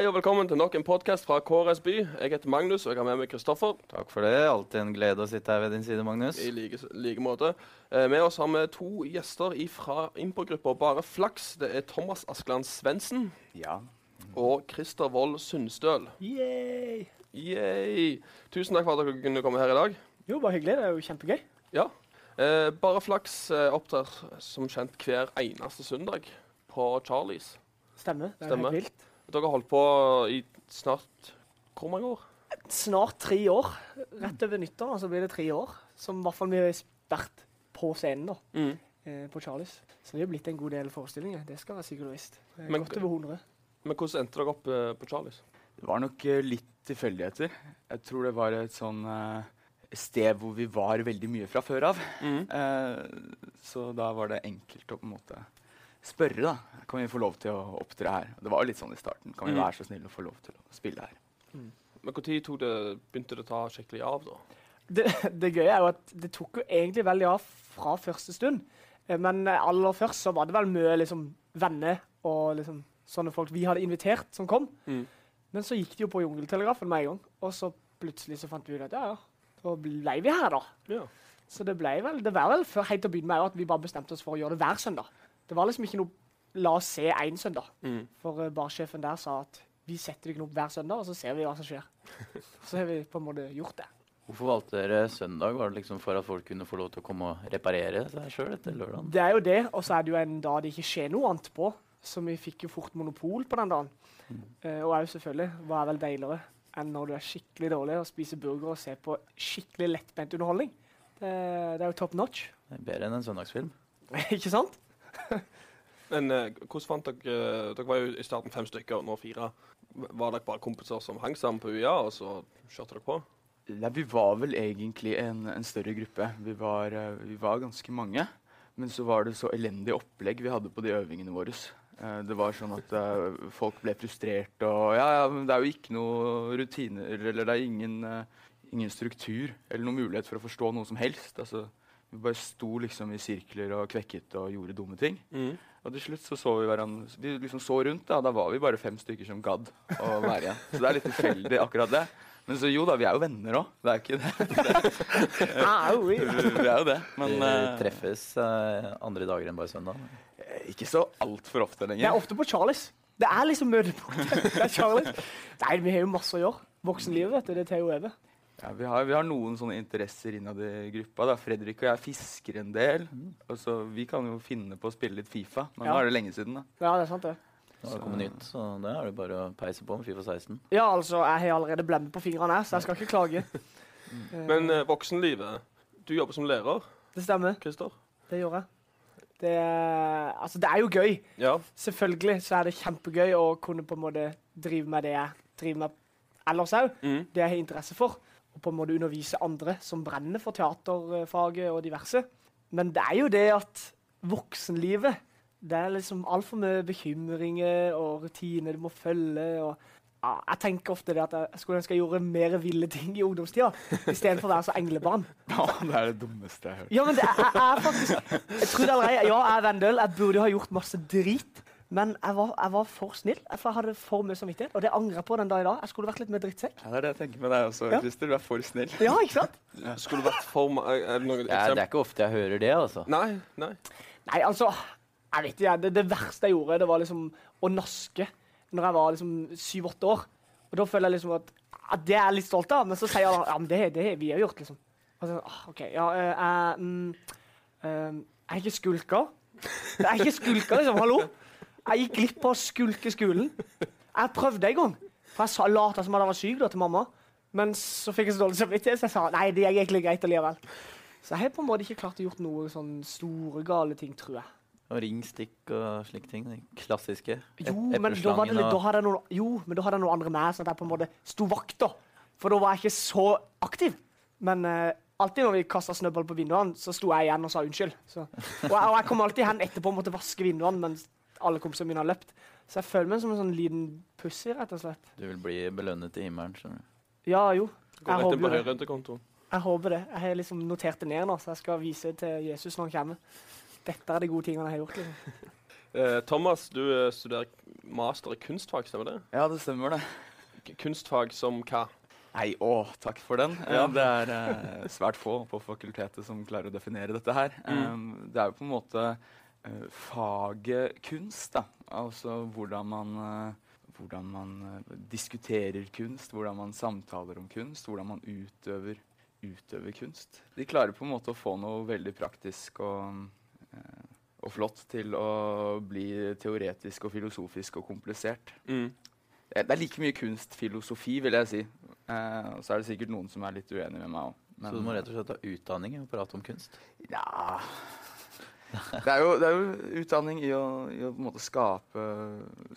Hei og velkommen til nok en podkast fra KRS By. Jeg heter Magnus, og jeg har med meg Kristoffer. Takk for det. Alltid en glede å sitte her ved din side, Magnus. I like, like måte. Eh, med oss har vi to gjester fra improgruppa Bare Flaks. Det er Thomas Askeland Svendsen Ja. og Christer Wold Sundstøl. Yay. Yay! Tusen takk for at dere kunne komme her i dag. Jo, bare hyggelig. Det er jo kjempegøy. Ja. Eh, Bare Flaks eh, opptrer som kjent hver eneste søndag på Charlies. Stemmer. Det er Stemmer. helt vilt. Dere har holdt på i snart hvor mange år? Snart tre år. Rett over nyttår så blir det tre år. Som i hvert fall vi har vært på scenen da, Mm. eh, på Charlies. Så det har blitt en god del forestillinger. Det skal være sikkert og visst. Er Men- Godt over 100. Men hvordan endte dere opp eh, på Charlies? Det var nok eh, litt tilfeldigheter. Jeg tror det var et sånn eh, sted hvor vi var veldig mye fra før av. Mm. Eh, så da var det enkelt å på en måte spørre, da. Kan vi få lov til å opptre her? Det var jo litt sånn i starten. Kan vi Mm. være så snille å få lov til å spille her? Men Når begynte det å ta skikkelig av? da? Det, det gøye er jo at det tok jo egentlig veldig av fra første stund. Eh, Men aller først så var det vel mye liksom, venner og liksom, sånne folk vi hadde invitert, som kom. Mm. Men så gikk de jo på Jungeltelegrafen med en gang, og så plutselig så fant vi ut at ja, ja, da ble vi her, da. Ja. Så det ble vel, det var vel før helt til å begynne med at vi bare bestemte oss for å gjøre det hver søndag. Det var liksom ikke noe La oss se én søndag. Mm. For uh, barsjefen der sa at vi setter dere opp hver søndag, og så ser vi hva som skjer. Så har vi på en måte gjort det. Hvorfor valgte dere søndag? Var det liksom for at folk kunne få lov til å komme og reparere seg sjøl etter lørdagen? Det er jo det, og så er det jo en dag det ikke skjer noe annet på. Så vi fikk jo fort monopol på den dagen. Eh, og òg selvfølgelig, hva er vel deiligere enn når du er skikkelig dårlig og spiser burger og ser på skikkelig lettbent underholdning? Det, det er jo top notch. Det er Bedre enn en søndagsfilm. ikke sant? Men eh, hvordan fant dere eh, Dere var jo i starten fem stykker, og nå fire. Var dere bare kompiser som hang sammen på UiA, og så kjørte dere på? Nei, vi var vel egentlig en, en større gruppe. Vi var, eh, vi var ganske mange. Men så var det så elendig opplegg vi hadde på de øvingene våre. Eh, det var sånn at eh, folk ble frustrert og Ja, ja, men det er jo ikke noe rutiner, eller det er ingen, eh, ingen struktur eller noen mulighet for å forstå noe som helst. Altså, vi bare sto liksom i sirkler og kvekket og gjorde dumme ting. Mm. Og til slutt så så vi hverandre Vi liksom så rundt, da. Da var vi bare fem stykker som gadd å være igjen. Så det er litt tilfeldig, akkurat det. Men så jo da, vi er jo venner òg. Det er ikke det. Au, Vi vi er jo det. Men Dere eh, treffes eh, andre dager enn bare søndag? ikke så altfor ofte lenger. Det er ofte på Charlies. Det er liksom møtepunktet. Det er Charlies. Nei, vi har jo masse å gjøre. Voksenlivet, vet du. Det tar jo over. Ja, vi, har, vi har noen sånne interesser innad i gruppa. da. Fredrik og jeg fisker en del. Og så Vi kan jo finne på å spille litt Fifa, men Ja. nå er det lenge siden. da. Ja, det er sant, det. Nå har det kommet nytt, så det er det bare å peise på med Fifa 16. Ja, altså, jeg har allerede blemme på fingrene, så jeg skal ikke klage. Men uh, voksenlivet Du jobber som lærer, det stemmer. Christer? Det gjør jeg. Det, er- altså, det er jo gøy. Ja. Selvfølgelig så er det kjempegøy å kunne på en måte drive med det jeg driver med ellers òg. Mm. Det jeg har interesse for. Og på en måte undervise andre som brenner for teaterfaget og diverse. Men det er jo det at voksenlivet Det er liksom altfor mye bekymringer og rutiner du må følge. og ja, Jeg tenker ofte det at jeg skulle ønske jeg gjorde mer ville ting i ungdomstida. Istedenfor å være så englebarn. Ja, det er det dummeste jeg har hørt. Ja, men det jeg er faktisk Jeg tror det allerede, Ja, jeg er Vendel. Jeg burde ha gjort masse drit. Men jeg var, jeg var for snill. Jeg hadde for mye samvittighet. Og det angrer jeg på den dag i dag. Jeg skulle vært litt mer drittsekk. Ja, det er det jeg tenker med deg også, Ja. Christer. Du er for snill. Ja, ikke sant? Skulle vært for Er det noen Det er, det er ikke ofte jeg hører det, altså. Nei. nei. Nei, altså Jeg vet ikke, det, det verste jeg gjorde, det var liksom å naske når jeg var liksom syv-åtte år. Og da føler jeg liksom at, at det er jeg litt stolt av, men så sier han ja, men det, det har vi jo gjort, liksom. Og så, ah, OK, ja, eh, jeg mm, eh, Jeg er ikke skulker. Jeg er ikke skulker, liksom. Hallo? Jeg gikk glipp av å skulke skolen. Jeg prøvde en gang. For jeg sa lata som jeg var syk da, til mamma. Men så fikk jeg så dårlig samvittighet, så jeg sa nei, det gikk egentlig greit allikevel. Så jeg har på en måte ikke klart å gjort noe sånn store, gale ting, tror jeg. Og ringstikk og slike ting. De klassiske. Jo, men da, var det litt, da, hadde jeg noen, jo, men da hadde jeg noen andre med, sånn at jeg på en måte sto vakt. da. For da var jeg ikke så aktiv. Men uh, alltid når vi kasta snøball på vinduene, så sto jeg igjen og sa unnskyld. Så, og, jeg, og jeg kom alltid hen etterpå og måtte vaske vinduene mens alle kompisene mine har løpt. Så jeg føler meg som en sånn liten pussy, rett og slett. Du vil bli belønnet i himmelen. skjønner du. Ja, jo. Gå Jeg rett inn på det. høyrentekontoen. jeg håper det. Jeg har liksom notert det ned nå, så jeg skal vise til Jesus når han kommer. Dette er de gode tingene jeg har gjort. liksom. Eh, Thomas, du eh, studerer master i kunstfag, stemmer det? Ja, det stemmer, det. K- Kunstfag som hva? Nei, å, takk for den. Eh, Ja. Det er eh, svært få på fakultetet som klarer å definere dette her. Mm. Um, det er jo på en måte faget kunst, da. Altså hvordan man eh, hvordan man eh, diskuterer kunst, hvordan man samtaler om kunst, hvordan man utøver, utøver kunst. De klarer på en måte å få noe veldig praktisk og, eh, og flott til å bli teoretisk og filosofisk og komplisert. Mm. Det det er like mye kunstfilosofi, vil jeg si. Eh, så er det sikkert noen som er litt uenig med meg òg. Så du må rett og slett ha utdanning i å prate om kunst? Ja det er, jo, det er jo utdanning i å, i å skape,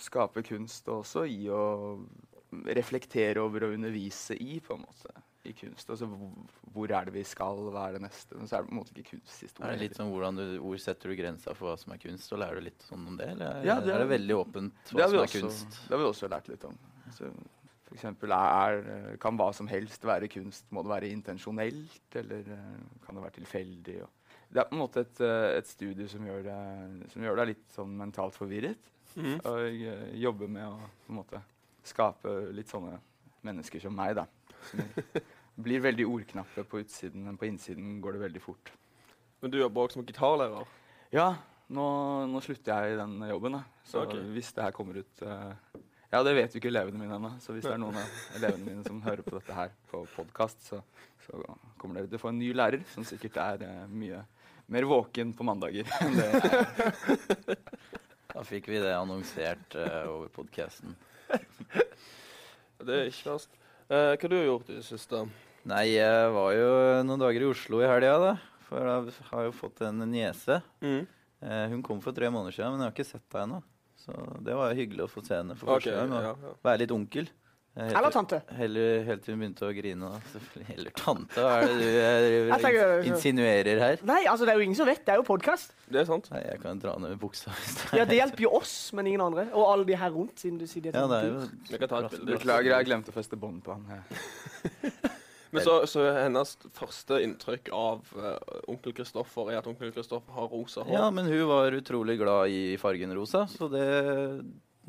skape kunst, og også i å reflektere over og undervise i, på en måte, i kunst. Altså hvor, hvor er det vi skal, hva er det neste? Men så er det på en måte ikke kunsthistorie. Er det litt sånn hvordan du, Hvor setter du grensa for hva som er kunst? Og lærer du litt sånn om det? Eller er, Ja, det er- er det veldig åpent hva som er også, kunst? det har vi også lært litt om. Så, for eksempel er, kan hva som helst være kunst. Må det være intensjonelt, eller eh, kan det være tilfeldig? Og det er på en måte et, eh, et studie som gjør, det, som gjør deg litt sånn mentalt forvirret. Mm. Og eh, jobber med å på en måte skape litt sånne mennesker som meg, da. Som blir veldig ordknappe på utsiden, men på innsiden går det veldig fort. Men du jobber også som gitarlærer. Ja, nå, nå slutter jeg i den jobben. Da. Så okay. hvis det her kommer ut uh, Ja, det vet jo ikke elevene mine ennå. Så hvis det er noen av elevene mine som hører på dette her på podkast, så, så kommer dere til å få en ny lærer som sikkert er uh, mye mer våken på mandager enn det jeg. Da fikk vi det annonsert uh, over podkasten. Det er ikke verst. Uh, hva du har gjort i det siste? Nei, jeg var jo noen dager i Oslo i helga, da. For jeg har jo fått en niese. Mm. Uh, hun kom for tre måneder siden, men jeg har ikke sett henne ennå. Så det var jo hyggelig å få se henne for første okay, gang. Ja, ja. være litt onkel. Helt Eller tante. Heller, helt til hun begynte å grine. Da. Eller tante, hva er det du Jeg insinuerer her? Nei, altså det er jo ingen som vet. Det er jo podkast. Det er sant. Nei, jeg kan dra ned buksa. hvis det Ja, er- det hjelper jo oss, men ingen andre. Og alle de her rundt, siden du sier det. Ja, det er jo Vi kan ta et bilde. Beklager, jeg glemte å feste bånd på han. her. Men så, så hennes første inntrykk av uh, onkel Kristoffer er at onkel Kristoffer har rosa hår. Ja, men hun var utrolig glad i fargen rosa, så det,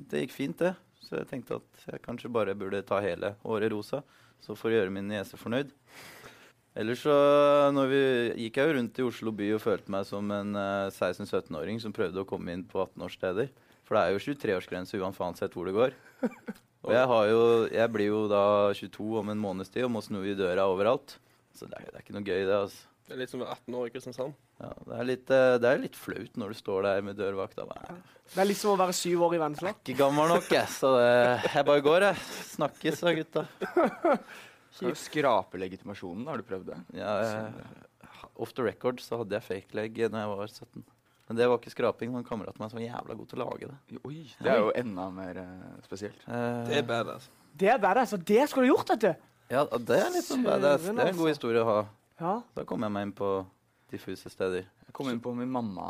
det gikk fint, det. Så jeg tenkte at jeg kanskje bare burde ta hele håret rosa, så for å gjøre min niese fornøyd. Ellers så vi, gikk jeg jo rundt i Oslo by og følte meg som en uh, 16-17-åring som prøvde å komme inn på 18-årssteder. For det er jo 23-årsgrense uansett hvor det går. Og jeg, jo, jeg blir jo da 22 om en måneds tid og må snu i døra overalt. Så det er, det er ikke noe gøy, det. altså. Det er litt som å være 18 år i Kristiansand. Ja, det, er litt, eh, det er litt flaut når du står der med dørvakta. Det er litt som å være syv år i Vennesla. ikke gammel nok, jeg, så det, jeg bare går, jeg. Snakkes da, gutta. Kjipt. skrape legitimasjonen? Har du prøvd det? Ja, jeg, off the record så hadde jeg fake leg da jeg var 17. Men det var ikke skraping. men Kameraten som var jævla god til å lage det. Oi, det er jo enda mer eh, spesielt. Uh, Det er badass. Det er badass. Og det skulle du gjort, vet du. ja, det er litt sånn badass. Det er en god altså. historie å ha. Ja. Da kom jeg meg inn på diffuse steder. Jeg kom inn på min mamma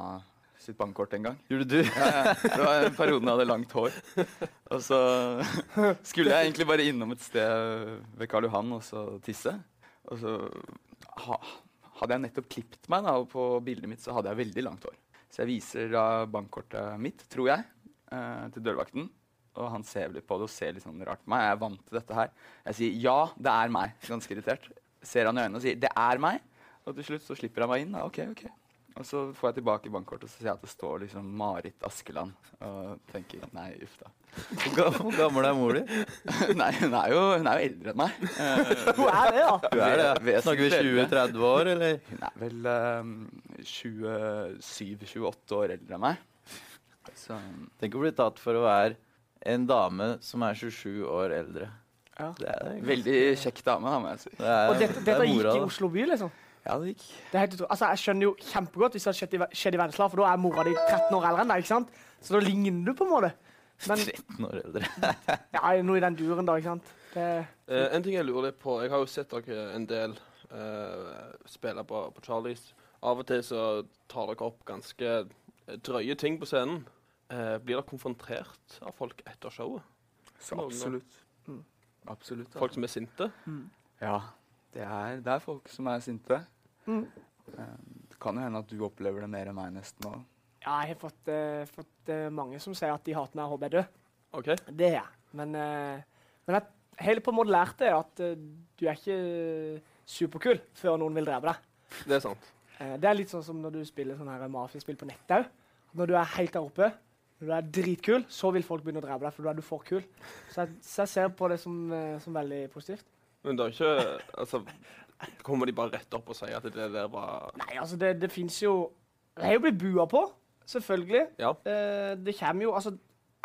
sitt bankkort en gang. Gjorde du? Ja, ja. Det var en periode jeg hadde langt hår. Og så skulle jeg egentlig bare innom et sted ved Karl Johan og så tisse. Og så ha, hadde jeg nettopp klippet meg, da, og på bildet mitt så hadde jeg veldig langt hår. Så jeg viser da bankkortet mitt, tror jeg, eh, til dørvakten. Og han ser litt på det og ser litt sånn rart på meg. Jeg er vant til dette her. Jeg sier ja, det er meg. Ganske irritert. Ser han i øynene og sier det er meg. Og til slutt så slipper han meg inn. Da. Ok, ok. Og så får jeg tilbake bankkortet og så ser jeg at det står liksom Marit Askeland. Og tenker nei, uff da. Hvor gammel er mor di? nei, hun er, jo, hun er jo eldre enn meg. Hun er det, da. Du er det? ja. Snakker vi 20-30 år, eller? Hun er vel um, 27-28 år eldre enn meg. Så Tenk å bli tatt for å være en dame som er 27 år eldre. Ja. Det er veldig kjekk dame, da, må jeg si. Det er, Og dette, det dette er gikk i. Oslo by, liksom. Ja, det gikk. Det er helt altså, jeg skjønner jo kjempegodt hvis det hadde skjedd i, i Vennesla, for da er mora di 13 år eldre enn deg, ikke sant? Så da ligner du på en måte. Men 13 år eldre. ja, noe i den duren, da, ikke sant? Det, Eh, en ting jeg lurer litt på Jeg har jo sett dere en del uh, spille på, på Charlies. Av og til så tar dere opp ganske eh, drøye ting på scenen. Uh, blir dere konfrontert av folk etter showet? Så Noen absolutt. Mm. Absolutt. ja. Folk som er sinte? Ja, det er, det er folk som er sinte. Mm. Eh, Det kan jo hende at du opplever det mer enn meg nesten òg. Ja, jeg har fått, uh, fått uh, mange som sier at de hater meg og håper jeg dør. OK? Det har jeg. Men, uh, men jeg har på en måte lært det at du er ikke superkul før noen vil drepe deg. Det er sant. Eh, det er litt sånn som når du spiller sånn her mafiaspill på nettet òg. Når du er helt der oppe, når du er dritkul, så vil folk begynne å drepe deg, for da er du for kul. Så jeg, så jeg ser på det som, eh, som veldig positivt. Men det er ikke Altså, kommer de bare rett opp og sier at det der var Nei, altså, det, det fins jo Jeg er jo blitt bua på, selvfølgelig. Ja. Eh, det kommer jo Altså,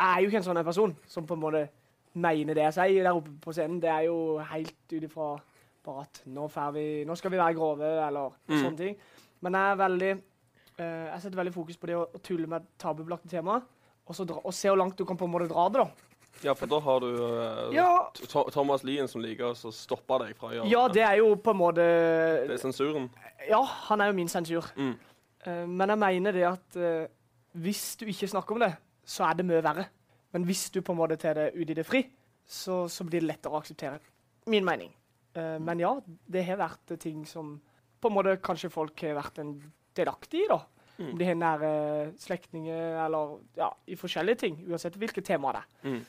jeg er jo ikke en sånn person som på en måte mener det jeg sier der oppe på scenen. Det er jo helt ut ifra bare at nå, vi, nå skal vi være grove, eller Mm. sånne ting. Men jeg er veldig eh, Jeg setter veldig fokus på det å, å tulle med tabubelagte temaer. Og, så dra, og se hvor langt du kan på en måte dra det, da. Ja, for da har du uh, Ja, Thomas Lien som liker å stoppe deg fra å gjøre ja det er jo på en måte Det er sensuren. Ja, han er jo min sensur. Mm. Uh, men jeg mener det at uh, hvis du ikke snakker om det, så er det mye verre. Men hvis du på en måte tar det ut i det fri, så, så blir det lettere å akseptere. Min mening. Men ja, det har vært ting som på en måte kanskje folk har vært en delaktig i, da. Mm. Om de har nære slektninger eller ja, i forskjellige ting. Uansett hvilket tema det er. Mm.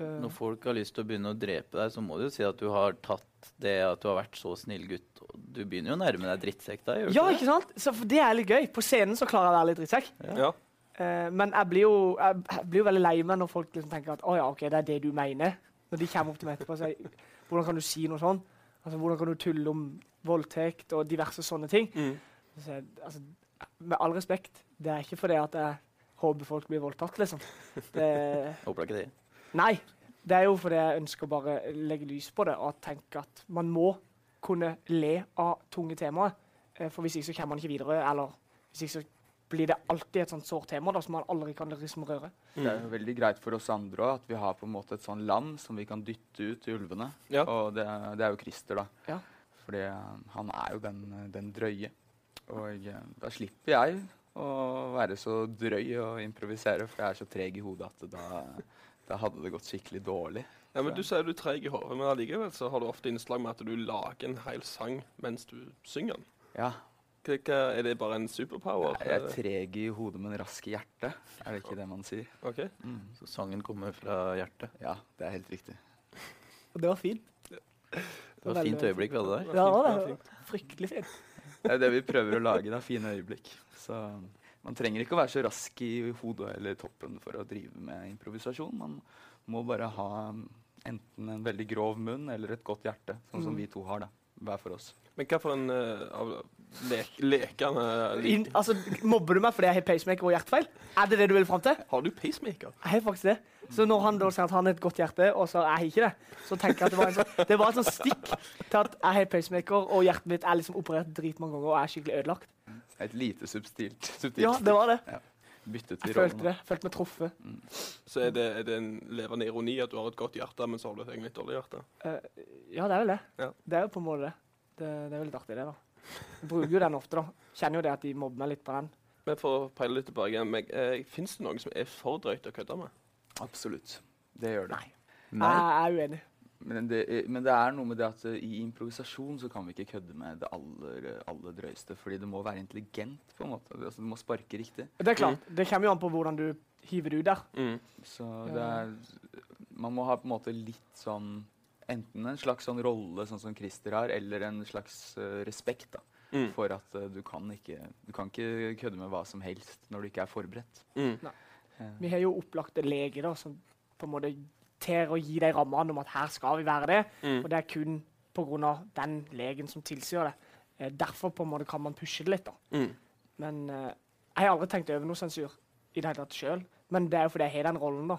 Eh, Når folk har lyst til å begynne å drepe deg, så må du jo si at du har tatt det at du har vært så snill gutt. og Du begynner jo å nærme deg drittsekk da, gjør ja, ikke ikke sant? Så for det er litt gøy. På scenen så klarer jeg å være litt drittsekk. Ja. Ja. Eh, men jeg blir, jo, jeg, jeg blir jo veldig lei meg når folk liksom tenker at å ja, ok, det er det du mener. Når de kommer opp til meg etterpå og sier hvordan kan du si noe sånn? Altså, Hvordan kan du tulle om voldtekt og diverse sånne ting? Mm. Så jeg, altså, med all respekt, det er ikke fordi at jeg håper folk blir voldtatt, liksom. Det, Håper du ikke det. nei. Det er jo fordi jeg ønsker å bare legge lys på det og tenke at man må kunne le av tunge temaer. Eh, For hvis ikke så kommer man ikke videre, eller hvis ikke så blir det alltid et sånt sårt tema da, som man aldri kan liksom røre. Det er jo veldig greit for oss andre også, at vi har på en måte et sånn land som vi kan dytte ut til ulvene. Ja. Og det, er- det er jo Christer, da. Ja. Fordi han er jo den, den drøye. Og eh, da slipper jeg å være så drøy og improvisere, for jeg er så treg i hodet at da, da hadde det gått skikkelig dårlig. ja, men Du sier du er treg i hodet, men allikevel så har du ofte innslag med at du lager en hel sang mens du synger den. Ja, Hva, er det bare en superpower? jeg er treg i hodet, men rask i hjertet. Er det ikke det man sier? OK. Mm. Så sangen kommer fra hjertet. Ja, det er helt riktig. Og det var fint. Det var et fint øyeblikk vi hadde der. Ja, det var var fryktelig fint. Det er det vi prøver å lage, da. Fine øyeblikk. Så man trenger ikke å være så rask i hodet eller toppen for å drive med improvisasjon. Man må bare ha enten en veldig grov munn eller et godt hjerte, sånn som Mm. vi to har, da. Hver for oss. Men hva for en uh, av lek lekende Inn, altså, mobber du meg fordi jeg har pacemaker og hjertefeil? Er det det du vil fram til? Har du pacemaker? Jeg har faktisk det. Så når han da sier at han har et godt hjerte, og så er jeg ikke det, så tenker jeg at det var, en sånn, det var et sånt stikk til at jeg har pacemaker, og hjertet mitt er liksom operert dritmange ganger og er skikkelig ødelagt. Et lite subtilt. subtilt Ja, det var det. Bytte til Jeg følte det. Følte meg truffet. Så er det, er det en levende ironi at du har et godt hjerte, men så har du et egentlig dårlig hjerte? Uh, ja, det er vel det. Ja. Det er jo på en måte det. Det, det er litt artig, det, da. Jeg bruker jo den ofte, da. Kjenner jo det at de mobber meg litt på den. Men for å peile litt tilbake igjen, eh, Fins det noe som er for drøyt å kødde med? Absolutt. Det gjør det. Nei. Jeg er uenig. Men det, men det er noe med det at eh, i improvisasjon så kan vi ikke kødde med det aller, aller drøyeste. Fordi det må være intelligent, på en måte. Altså, du må sparke riktig. Det er klart. Det kommer jo an på hvordan du hiver det ut der. Mm. Så det er Man må ha på en måte litt sånn Enten en slags sånn rolle, sånn som Christer har, eller en slags uh, respekt da, Mm. for at uh, du kan ikke Du kan ikke kødde med hva som helst når du ikke er forberedt. Mm. Eh, Vi har jo opplagte leger da, som på en måte ter å gi de rammene om at her skal vi være det. Mm. Og det er kun pga. den legen som tilsier det. Eh, derfor på en måte kan man pushe det litt. da. Mm. Men eh, jeg har aldri tenkt over noe sensur i det hele tatt sjøl. Men det er jo fordi jeg har den rollen, da.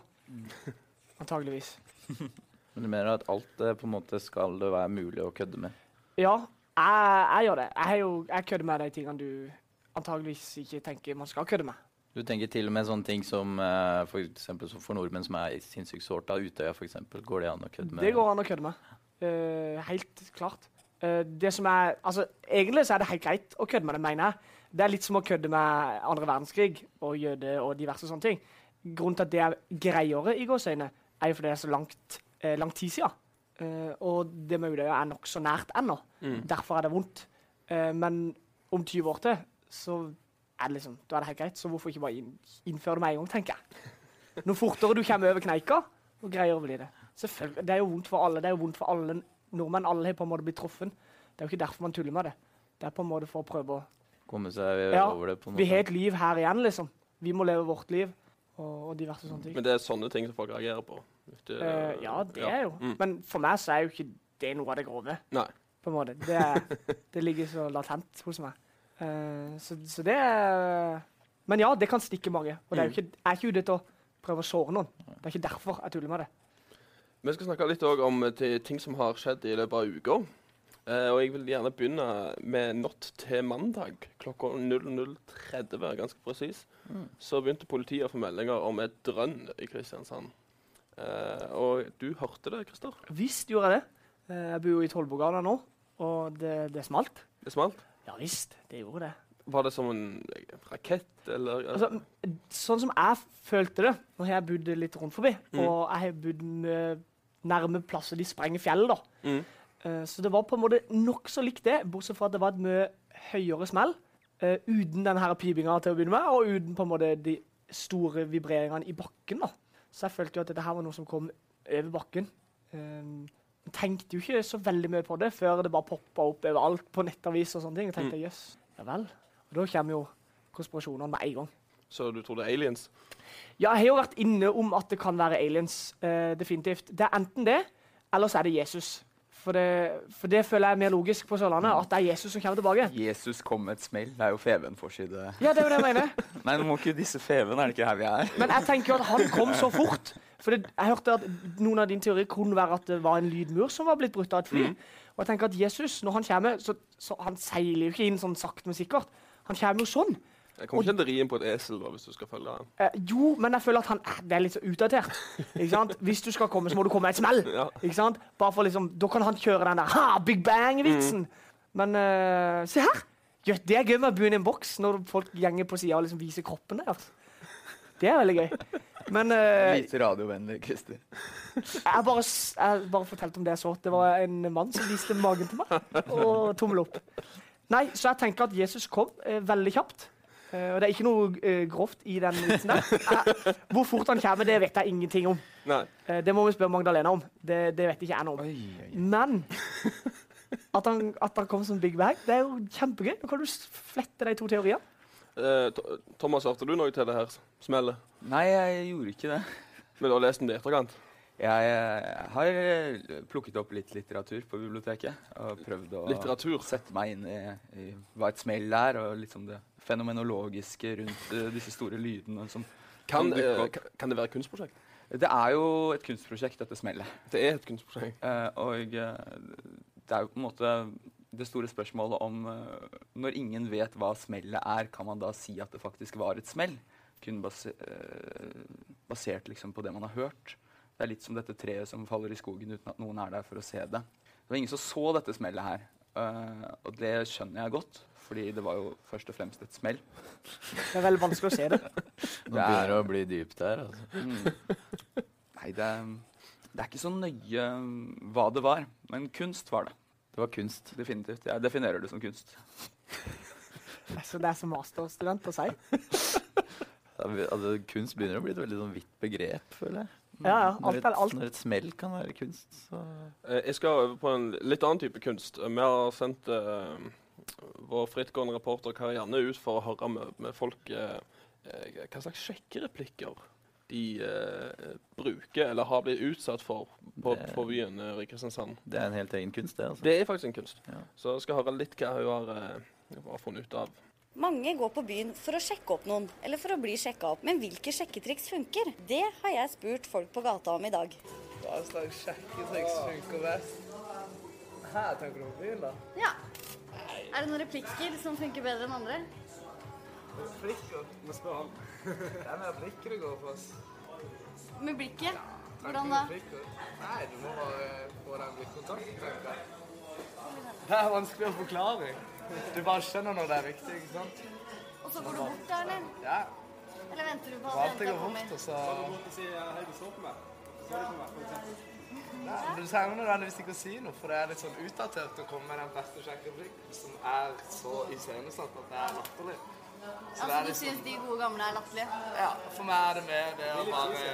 Antageligvis. Men du mener at alt eh, på en måte skal det være mulig å kødde med? Ja, jeg, jeg gjør det. Jeg, jo, jeg kødder med de tingene du antageligvis ikke tenker man skal kødde med. Du tenker til og med sånne ting som eh, for eksempel så for nordmenn som er sinnssykt sårt av Utøya, f.eks. Går det an å kødde med? Det går an å kødde med. Uh, helt klart. Uh, det som er, altså, egentlig så er det helt greit å kødde med det, mener jeg. Det er litt som å kødde med andre verdenskrig og jøde og diverse sånne ting. Grunnen til at det er greiere i gåseøyne, er jo fordi det er så langt, uh, lang tid siden. Eh, og det med Utøya er nokså nært ennå. Mm. Derfor er det vondt. Men om 20 år til så er det liksom, da er det helt greit. Så hvorfor ikke bare inn, innføre det med en gang, tenker jeg. Noe fortere du kommer over kneika, og greier blir det. Selvfølgelig, Det er jo vondt for alle. Det er jo vondt for alle nordmenn. Alle har på en måte blitt truffet. Det er jo ikke derfor man tuller med det. Det er på en måte for å prøve å Komme seg Ja, over det på en Vi måte. har et liv her igjen, liksom. Vi må leve vårt liv. Og, og diverse sånne ting. Men det er sånne ting som folk reagerer på. Det- Eh, ja, det er jo. Mm. Men for meg så er jo ikke det noe av det grove. Nei. På en måte. Det, er, det ligger så latent hos meg. Eh, så, så det er Men ja, det kan stikke mange. Og det er jo ikke, jeg er ikke ute til å prøve å såre noen. Det er ikke derfor jeg tuller med det. Vi skal snakke litt om ting som har skjedd i løpet av uka. Uh, og jeg vil gjerne begynne med natt til mandag klokka 00.30, ganske presis. Mm. Så begynte politiet å få meldinger om et drønn i Kristiansand. Uh, og du hørte det, Christer? Visst gjorde jeg det. Uh, jeg bor jo i Tollbugata nå, og det, det smalt. Det smalt? Ja visst, det gjorde det. Var det som en rakett, eller Altså, sånn som jeg følte det Nå har jeg bodd litt rundt forbi, Mm. og jeg har bodd nærme plasser de sprenger fjell, da. mm. Uh, Så det var på en måte nokså likt det, bortsett fra at det var et mye høyere smell. Uh, uten den her pipinga til å begynne med, og uten på en måte de store vibreringene i bakken. da. Så jeg følte jo at dette her var noe som kom over bakken. Um, tenkte jo ikke så veldig mye på det før det bare poppa opp overalt på nettavis og sånne ting. Jeg tenkte jøss, ja vel. Og da kommer jo konspirasjonene med en gang. Så du tror det er aliens? Ja, jeg har jo vært inne om at det kan være aliens. Uh, definitivt. Det er enten det, eller så er det Jesus. For det, for det føler jeg er mer logisk på Sørlandet, at det er Jesus som kommer tilbake. Jesus kom med et smell. Det er jo Feven-forside. Ja, det er jo det jeg mener. Nei, nå må ikke disse Feven, er det ikke her vi er? Men jeg tenker jo at han kom så fort. For det, jeg hørte at noen av dine teorier kunne være at det var en lydmur som var blitt brutt av et fly. Og jeg tenker at Jesus, når han kommer, så, så han seiler jo ikke inn sånn sakte, men sikkert. Han kommer jo sånn. Jeg kommer ikke til å ri inn på et esel da, hvis du skal følge han. Eh, jo, men jeg føler at han eh, det er litt så utdatert. Ikke sant? Hvis du skal komme, så må du komme med et smell. Ja. Ikke sant? Bare for liksom, Da kan han kjøre den der ha, Big Bang-vitsen. Men eh, se her! Ja, det er gøy med å bo i en boks når folk gjenger på sida og liksom viser kroppen der. Det er veldig gøy. Men eh, Lite radiovennlig, Christer. jeg, bare, jeg bare fortalte om det jeg så. Det var en mann som viste magen til meg. Og tommel opp. Nei, så jeg tenker at Jesus kom eh, veldig kjapt. Eh, og det er ikke noe eh, grovt i den vitsen der. Eh, hvor fort han kommer, det vet jeg ingenting om. Det må vi spørre Magdalena om. Det, det vet ikke jeg noe om. Oi, oi. Men at han, at han kom som Big bag, det er jo kjempegøy. Nå kan du flette de to teoriene. Uh, Thomas, hørte du noe til det her smellet? Nei, jeg gjorde ikke det. Men du har lest den i etterkant? Jeg, jeg har plukket opp litt litteratur på biblioteket. Og prøvd å Litteratur? sette meg inn i, i hva et smell er, og liksom det fenomenologiske rundt eh, disse store lydene som Kan, Kan dukke eh, opp. ka- kan det være et kunstprosjekt? Det er jo et kunstprosjekt, dette smellet. Det er et kunstprosjekt. Eh, og det er jo på en måte det store spørsmålet om Når ingen vet hva smellet er, kan man da si at det faktisk var et smell? Kun baser, basert liksom på det man har hørt. Det er litt som dette treet som faller i skogen uten at noen er der for å se det. Det var ingen som så dette smellet her. og det skjønner jeg godt, fordi det var jo først og fremst et smell. Det er veldig vanskelig å se det. Nå Det er- begynner det å bli dypt her. Altså. Mm. Nei, det, det er ikke så nøye mm, hva det var, men kunst var det. Det var kunst. Definitivt. Jeg definerer det som kunst. Altså, det er som masterstudent å si. Altså, kunst begynner å bli et veldig sånn vidt begrep, føler jeg. Ja, ja. Når Alt et, er alt. når et smell kan være kunst, så Eh, jeg skal over på en litt annen type kunst. Vi har sendt eh, vår frittgående reporter Karianne ut for å høre med, med folk eh, eh, hva slags sjekkereplikker de eh, bruker eller har blitt utsatt for på, Det- på byen eh, i Kristiansand. det er en helt egen kunst, det. altså. Det er faktisk en kunst. Ja. Så jeg skal høre litt hva hun har, eh, har funnet ut av. Mange går på byen for å sjekke opp noen, eller for å bli sjekka opp. Men hvilke sjekketriks funker? Det har jeg spurt folk på gata om i dag. Hva slags sjekketriks funker best? Her tenker du på byen, da? Ja. Er det noen replikker som funker bedre enn andre? Replikker? Må spørre han. Det er mer blikket det går for oss. Med blikket? Hvordan da? Nei, du må bare få den blikkontakten, tenker jeg. Det er vanskelig å forklare. Du bare skjønner når det er viktig, ikke sant? Og så går du bort da, eller? Ja. Eller venter du på at jenta kommer? alltid jenta går du bort, og sier 'hei, du så Nei, Du trenger nødvendigvis ikke å si noe, for det er litt sånn utdatert å komme med den beste sjekkereplikken som er så iscenesatt at det er latterlig. Så altså, er du syns de gode gamle er latterlige? ja, for meg er det mer det å bare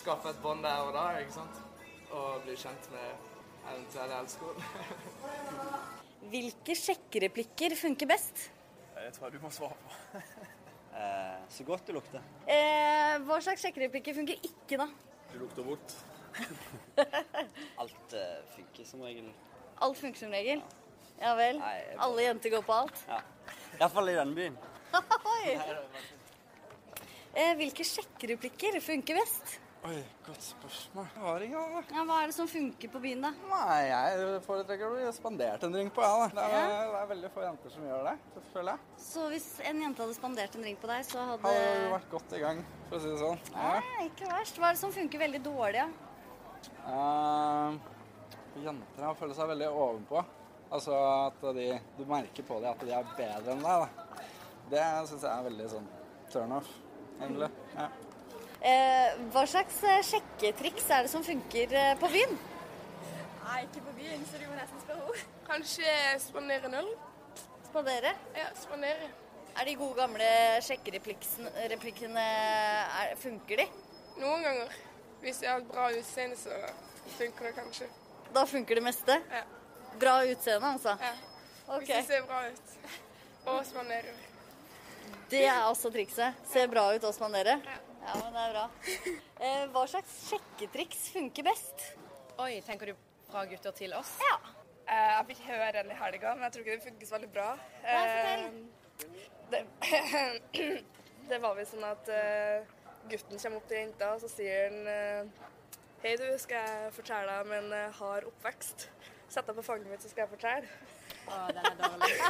skaffe et bånd der og da, ikke sant? Og bli kjent med eventuelle elskere. Hvilke sjekkereplikker funker best? Det tror jeg du må svare på. Eh, så godt det lukter. Eh, hva slags sjekkereplikker funker ikke, da? Du lukter vondt. Alt uh, funker som regel. Alt funker som regel? Ja vel? Nei, bare- Alle jenter går på alt? Ja. Iallfall i denne byen. Oi. Eh, hvilke sjekkereplikker funker best? Oi, godt spørsmål. Jeg har ingen, da. Ja, hva er det som funker på byen, da? Nei, jeg foretrekker å bli spandert en drink på, jeg, da. Det er, det er veldig få jenter som gjør det, det føler jeg. Så hvis en jente hadde spandert en drink på deg, så hadde Hadde vært godt i gang, for å si det sånn. Ja. Nei, ikke verst. Hva er det som funker veldig dårlig, da? Uh, jenter har følt seg veldig ovenpå. Altså at de, du merker på dem at de er bedre enn deg, da. Det syns jeg er veldig sånn turnoff, egentlig. Ja. Eh, hva slags eh, sjekketriks er det som funker eh, på byen? Nei, ikke på byen, så du må nesten spørre henne. Kanskje spandere null. Spandere? Ja, spandere. Er de gode gamle sjekkereplikkene er, Funker de? Noen ganger. Hvis jeg har et bra utseende, så funker det kanskje. Da funker det meste? Ja. Bra utseende, altså? Ja. Okay. Hvis det ser bra ut. Og spandere. Det er altså trikset. Se bra ut og spandere? Ja, men det er bra. Eh, hva slags sjekketriks funker best? Oi, tenker du fra gutter til oss? Ja. Eh, jeg fikk høre den i helga, men jeg tror ikke det funker så veldig bra. Nei, fortell. Eh, det, det var vel sånn at eh, gutten kommer opp til jenta, og så sier han eh, Hei, du, skal jeg fortelle deg om en eh, hard oppvekst? Sett deg på fanget mitt, så skal jeg fortelle. Å, den er dårlig.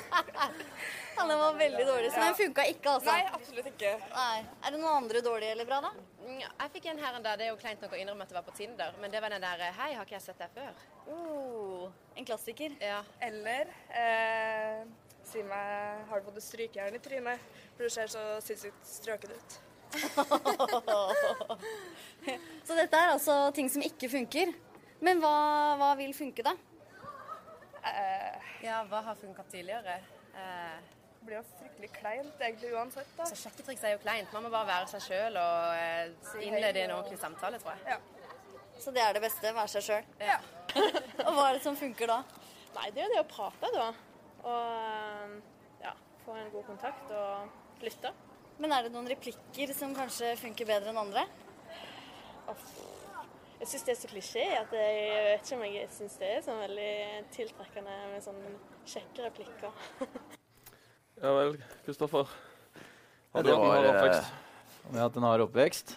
Ja, den var veldig dårlig, så den funka ikke, altså? Nei, absolutt ikke. Nei. Er det noen andre dårlige eller bra, da? Mm, Jeg fikk en her en dag, det er jo kleint nok å innrømme at det var på Tinder, men det var den der Hei, har ikke jeg sett deg før? Uh, en klassiker. Ja. Eller eh, si meg Har du fått et strykejern i trynet? For du ser så sinnssykt strøket ut. Så dette er altså ting som ikke funker. Men hva, hva vil funke, da? Uh, Ja, hva har funka tidligere? Uh, det blir jo fryktelig kleint egentlig uansett, da. så sjekketriks er jo kleint. Man må bare være seg sjøl og uh, innlede en ordentlig samtale, tror jeg. Så det er det beste, være seg sjøl. Ja. Og hva er det som funker da? Nei, det er jo det å prate, da. Og ja, få en god kontakt og lytte. Men er det noen replikker som kanskje funker bedre enn andre? Jeg syns det er så klisjé at jeg vet ikke om jeg syns det er sånn veldig tiltrekkende med sånne kjekke replikker. Ja vel, Kristoffer. Har du hatt en hard eh, oppvekst? Om jeg har hatt en hard oppvekst?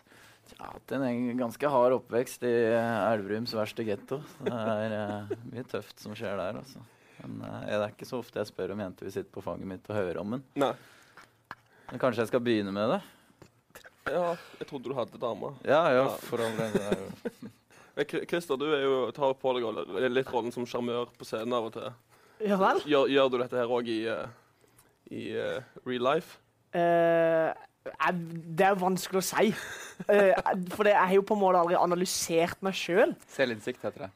Ja, har hatt en ganske hard oppvekst i eh, Elverums verste getto. Det er uh, mye tøft som skjer der, altså. Men uh, det er ikke så ofte jeg spør om jenter vil sitte på fanget mitt og høre om den. Nei. Men kanskje jeg skal begynne med det? Ja, jeg trodde du hadde dame. Ja, ja, Ja. for all del. er Christer, du er jo, tar på deg litt rollen som sjarmør på scenen av og til. Ja vel? Gjør, gjør du dette her òg i, eh, i uh, real life? Uh, jeg, det er vanskelig å si. Uh, for det, jeg har jo på en måte aldri analysert meg sjøl. Selvinnsikt heter det.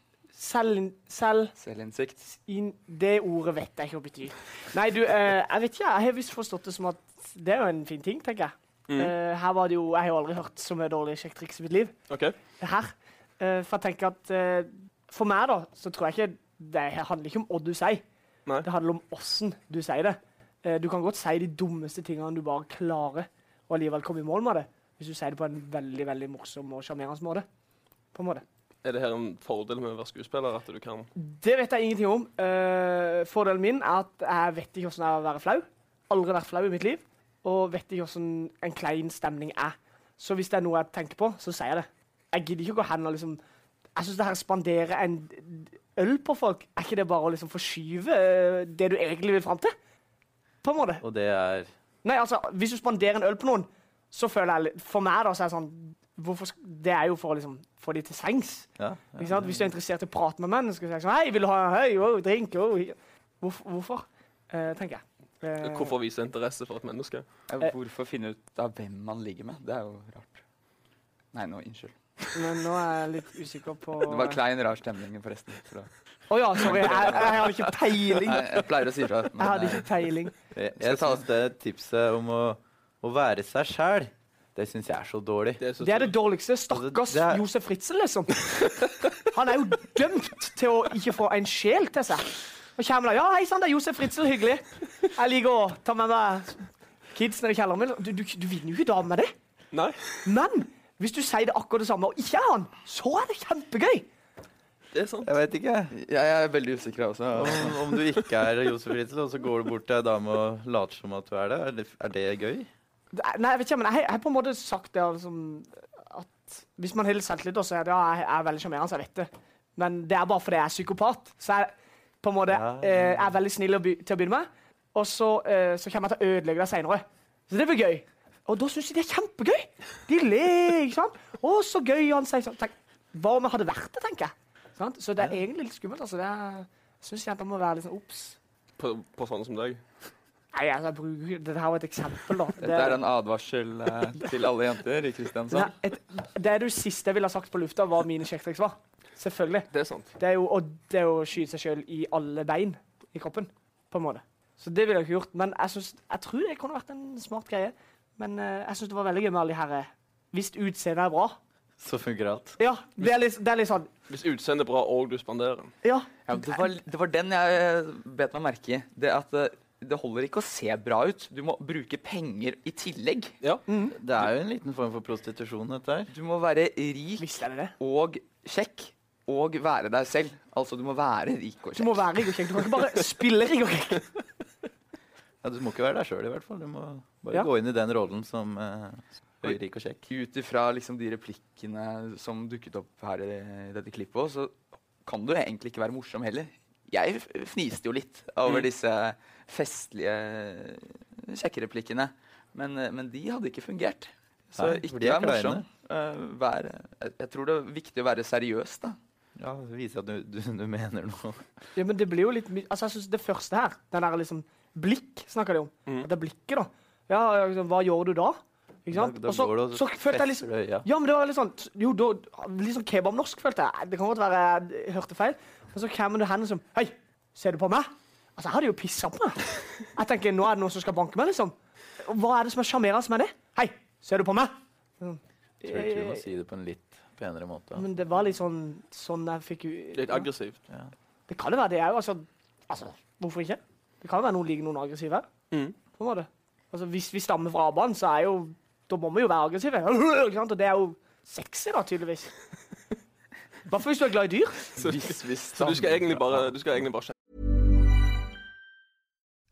Selv, selv Selvinnsikt. Det ordet vet jeg ikke hva betyr. Nei, du, eh, jeg vet ikke. Jeg har visst forstått det som at det er jo en fin ting, tenker jeg. Mm. Eh, her var det jo, Jeg har jo aldri hørt så mye dårlige sjekktriks i mitt liv. OK? Her. Eh, for jeg tenker at eh, For meg, da, så tror jeg ikke det handler ikke om hva du sier. Nei. Det handler om åssen du sier det. Eh, du kan godt si de dummeste tingene du bare klarer, og allikevel komme i mål med det. Hvis du sier det på en veldig veldig morsom og sjarmerende måte. På en måte. Er det her en fordel med å være skuespiller? At du kan Det vet jeg ingenting om. Uh, fordelen min er at jeg vet ikke hvordan det er å være flau. Aldri vært flau i mitt liv. Og vet ikke hvordan en klein stemning er. Så hvis det er noe jeg tenker på, så sier jeg det. Jeg gidder ikke å gå hen og liksom Jeg syns det her å spandere en øl på folk, er ikke det bare å liksom forskyve eh, det du egentlig vil fram til? På en måte. Og det er Nei, altså, hvis du spanderer en øl på noen, så føler jeg For meg, da, så er det sånn hvorfor, Det er jo for å liksom få de til sengs. Ja. ja? Hvis du er interessert i å prate med mennesker, så er det sånn Hei, vil du ha hei, oh, drink? Oh. Hvorfor? hvorfor? Eh, tenker jeg. Eh, Hvorfor vise interesse for et menneske? Eh. hvorfor finne ut av hvem man ligger med? Det er jo rart. Nei, nå, unnskyld. Men nå er jeg litt usikker på Det var klein, rar stemning, forresten. for å- Å ja, sorry. Jeg, jeg, jeg hadde ikke peiling. Nei, jeg pleier å si fra. Jeg hadde ikke peiling. Jeg, jeg syns det tipset om å, å være seg sjæl, det syns jeg er så dårlig. Det er, så Det er det dårligste. Stakkars det er- Josef Fritzel, liksom. Han er jo dømt til å ikke få en sjel til seg. Og kommer da, ja, hei sann, det er Josef Fritzel, hyggelig. Jeg liker å ta med meg kids ned i kjelleren min. Du, du, du vinner jo ikke damer med det. Nei. Men hvis du sier det akkurat det samme, og ikke er han, så er det kjempegøy. Det er sant. Jeg vet ikke. Jeg er veldig usikker også. Om, om du ikke er Josef Fritzel, og så går du bort til ei dame og later som at du er det, er det, er det gøy? Nei, jeg vet ikke, men jeg har på en måte sagt det liksom, at hvis man har litt selvtillit, så er det, ja, jeg er veldig sjarmerende, så jeg vet det. Men det er bare fordi jeg er psykopat. Så jeg på en måte Ja. eh, er veldig snill å by til å begynne med, og så, eh, så kommer jeg til å ødelegge det seinere. Så det blir gøy. Og da syns de det er kjempegøy. De ler, ikke sant. Å, så gøy. Han sier sånn. Tenk, hva om jeg hadde vært det, tenker jeg. Sant? Så det er egentlig litt skummelt. altså. Det er, jeg syns jenter må være litt sånn obs. På, på sånne som deg. Nei, altså, bruker Dette var et eksempel, da. Dette er en advarsel eh, til alle jenter i Kristiansand. Nei, et, det er det siste jeg ville ha sagt på lufta, hva mine sjekketriks var. Selvfølgelig. Det er sant. Det er jo, og det er jo å skyte seg sjøl i alle bein i kroppen, på en måte. Så det ville jeg ikke gjort. Men jeg, synes, jeg tror det kunne vært en smart greie. Men eh, jeg syns det var veldig gøy med alle de her eh, Hvis utseendet er bra Så funker alt. Ja, det er litt, det er litt sånn Hvis utseendet er bra og du spanderer. Ja. Ja, det, var, det var den jeg eh, bet meg merke i. Det at eh, det holder ikke å se bra ut. Du må bruke penger i tillegg. Ja. Det er jo en liten form for prostitusjon, dette her. Du må være rik og kjekk. Og være deg selv. Altså, du må være rik og Du må kjekk. være rik og kjekk. Du kan ikke bare spille rik og kjekk. Ja, du må ikke være deg sjøl, i hvert fall. Du må bare Ja. gå inn i den rollen som uh, høyrik og kjekk. Ut ifra liksom de replikkene som dukket opp her i, i dette klippet òg, så kan du egentlig ikke være morsom heller. Jeg fniste jo litt over Mm. Festlige kjekkereplikkene. Men, eh, men de hadde ikke fungert. Så Nei, ikke vær morsom. kleine. Eh, vær, jeg, jeg tror det er viktig å være seriøs, da. Ja, det viser at du, du, du mener noe. Ja, men det blir jo litt Altså, jeg synes Det første her, den der liksom Blikk snakker de om. Mm. Det er blikket, da. Ja, liksom, hva gjør du da? Ikke sant? Da, da Og så, og så følte jeg liksom fesser. Ja, men det var litt sånn Jo, da, litt sånn kebabnorsk, følte jeg. Det kan godt være jeg hørte feil. Men så kommer du hen som Hei, ser du på meg? Altså, jeg hadde jo pissa på meg. Jeg tenker, Nå er det noen som skal banke meg, liksom. Hva er det som er sjarmerende med det? Hei, ser du på meg? Jeg Tror ikke du må si det på en litt penere måte. Men det var litt sånn sånn jeg fikk jo Litt aggressivt. Ja. Det kan jo være det òg. Altså, altså, hvorfor ikke? Det kan jo være noen ligger noen aggressive her. Mm. På en måte. Altså, hvis vi stammer fra abaen, så er jo Da må vi jo være aggressive. Ikke sant? Og det er jo sexy, da, tydeligvis. Bare hvis du er glad i dyr. Så, så du skal egentlig bare, du skal egentlig bare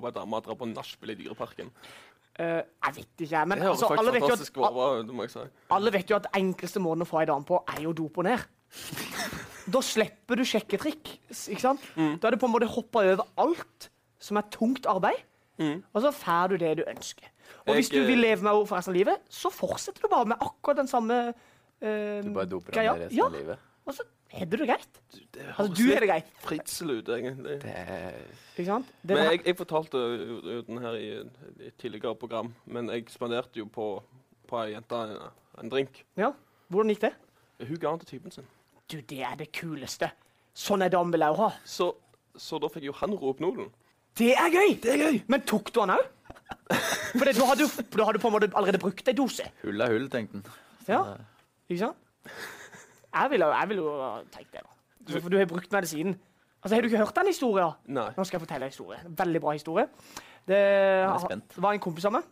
På ei dame og dra på nachspiel i Dyreparken. Uh, jeg vet ikke. Men altså, alle, vet jo at, over, si. alle vet jo at enkleste måten å få ei dame på, er jo dope ned. Da slipper du sjekketrikk. ikke sant? Mm. Da er det på en måte hoppa over alt som er tungt arbeid, Mm. og så får du det du ønsker. Og hvis Jeg, du vil eh, leve med henne for resten av livet, så fortsetter du bare med akkurat den samme uh, Du bare doper greia. resten ja, av livet. og så har du det greit. Det Altså, du har det greit. Fritzel ut, egentlig. Ikke sant? Det Men jeg, jeg fortalte jo den her i et tidligere program, men jeg spanderte jo på, på ei jente en, en drink. Ja. Hvordan gikk det? Hun ga den til typen sin. Du, det er det kuleste. Sånn er dame vil jeg ha. Så, så da fikk jo han ropnolen. Det er gøy! Det er gøy. Men tok du han òg? For da har du på en måte allerede brukt ei dose. Hull er hull, tenkte han. Ja. Ikke sant? Jeg ville jeg vil jo tenke tenkt det, da. For du har brukt medisinen. Altså, Har du ikke hørt den historien? Nei. Nå skal jeg fortelle en historie. Veldig bra historie. Det, er det var en kompis av meg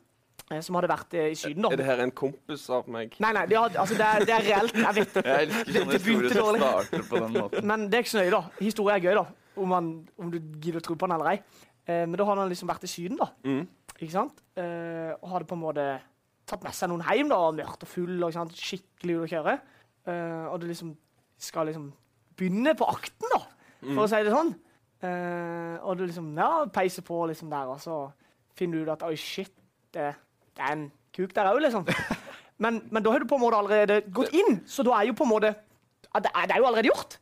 eh, som hadde vært eh, i Syden. Er da. det her en kompis av meg? Nei, nei, det, har- altså, det, er, det er reelt. Jeg vet det. Jeg elsker sånne historier som starter på den måten. Men det er ikke så nøye, da. Historie er gøy, da. Om, man, om du gidder å tro på den eller ei. Eh, men da hadde han liksom vært i Syden, da. Mm. Ikke sant? Eh, og hadde på en måte tatt med seg noen hjem, da, mørkt og full og ikke sant, skikkelig ute å kjøre. Eh, og du liksom skal liksom begynne på akten, da, for Mm. å si det sånn. Uh, og du liksom ja, peiser på liksom der, og så finner du ut at oi, shit, det, det er en kuk der òg, liksom. Men, men da har du på en måte allerede gått inn, så da er jo på en måte det, er, det er jo allerede gjort.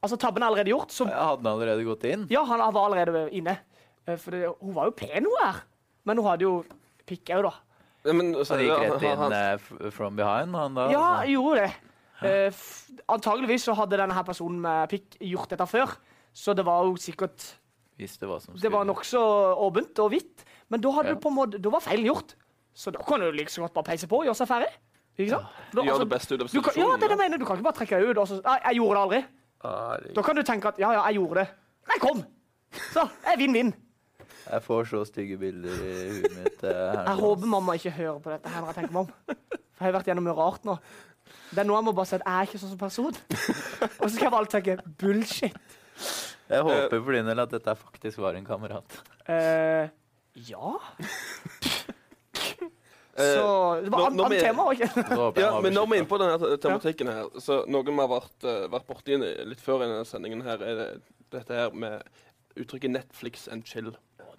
Altså, tabben er allerede gjort. Så, Hadde han allerede gått inn? ja, han var allerede inne. Uh, For det, hun var jo pen, hun her. Men hun hadde jo pikk òg, da. Ja, men, så, Han gikk rett inn han- han, f- from behind, han da? Ja, altså. gjorde det. Uh, antageligvis så hadde denne her personen med pikk gjort dette før. Så det var jo sikkert Visste hva som Det var nokså åpent og hvitt. Men da, hadde Ja. du på en måte, da var feilen gjort. Så da kan du like liksom godt bare peise på og gjøre seg ferdig. Ikke sant? Da, Gjør altså, det beste ut av du kan, ja, det er det jeg mener. Du kan ikke bare trekke deg ut og så jeg, jeg gjorde det aldri. Da kan du tenke at ja, ja, jeg gjorde det. Nei, kom! Så, jeg vinn-vinn. Jeg får så stygge bilder i huet mitt. eh, her Jeg håper mamma ikke hører på dette her når jeg tenker meg om. For jeg har vært gjennom mye rart nå. Det er nå jeg må bare si at jeg er ikke sånn som person. Og så skal jeg bare tenke bullshit. Jeg håper for din del at dette faktisk var en kamerat. Uh, ja Eh, Så det var annet tema, jeg Ja, men når vi er inne på denne tematikken her, så noe vi har vært, vært borti litt før i denne sendingen her, er det, dette her med uttrykket 'Netflix and chill'.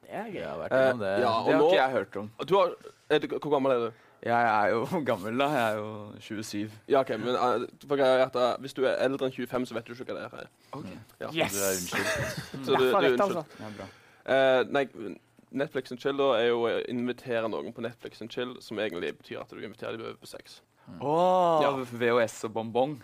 Det er gøy. Jeg har vært Eh, innom det. ja, og Det har nå- ikke jeg hørt om. Du har, er du, hvor gammel er du? Jeg er jo gammel, da. Jeg er jo 27. Ja, ok, men uh, for greia er at uh, Hvis du er eldre enn 25, så vet du ikke hva det er. Okay. Ja. Yes! Du er unnskyld. Så du, du er rett, unnskyld. altså. Ja, bra. Eh, nei, Netflix and chill da er jo å invitere noen på Netflix and chill, som egentlig betyr at du inviterer dem over på sex. Åh, Ja. VHS og bonbong.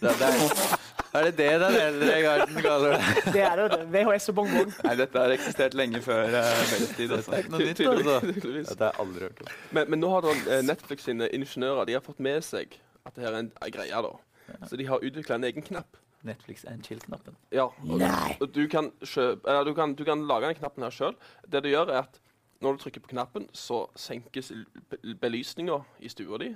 Det, det er, er det det den eldre garden kaller det? Det er det. VHS og bongbong. Nei, dette har eksistert lenge før uh. Det er Altså. nytt, Tydeligvis. altså. Dette har jeg aldri hørt om. Men, men nå har da eh, Netflix sine ingeniører de har fått med seg at det her er en, greie. da. Så de har utvikla en egen knapp. Netflix and chill-knappen. Ja, og, og du, kan kjøpe, eller du, kan, du kan lage den knappen her sjøl. Det du gjør, er at når du trykker på knappen, så senkes belysninga i stua di.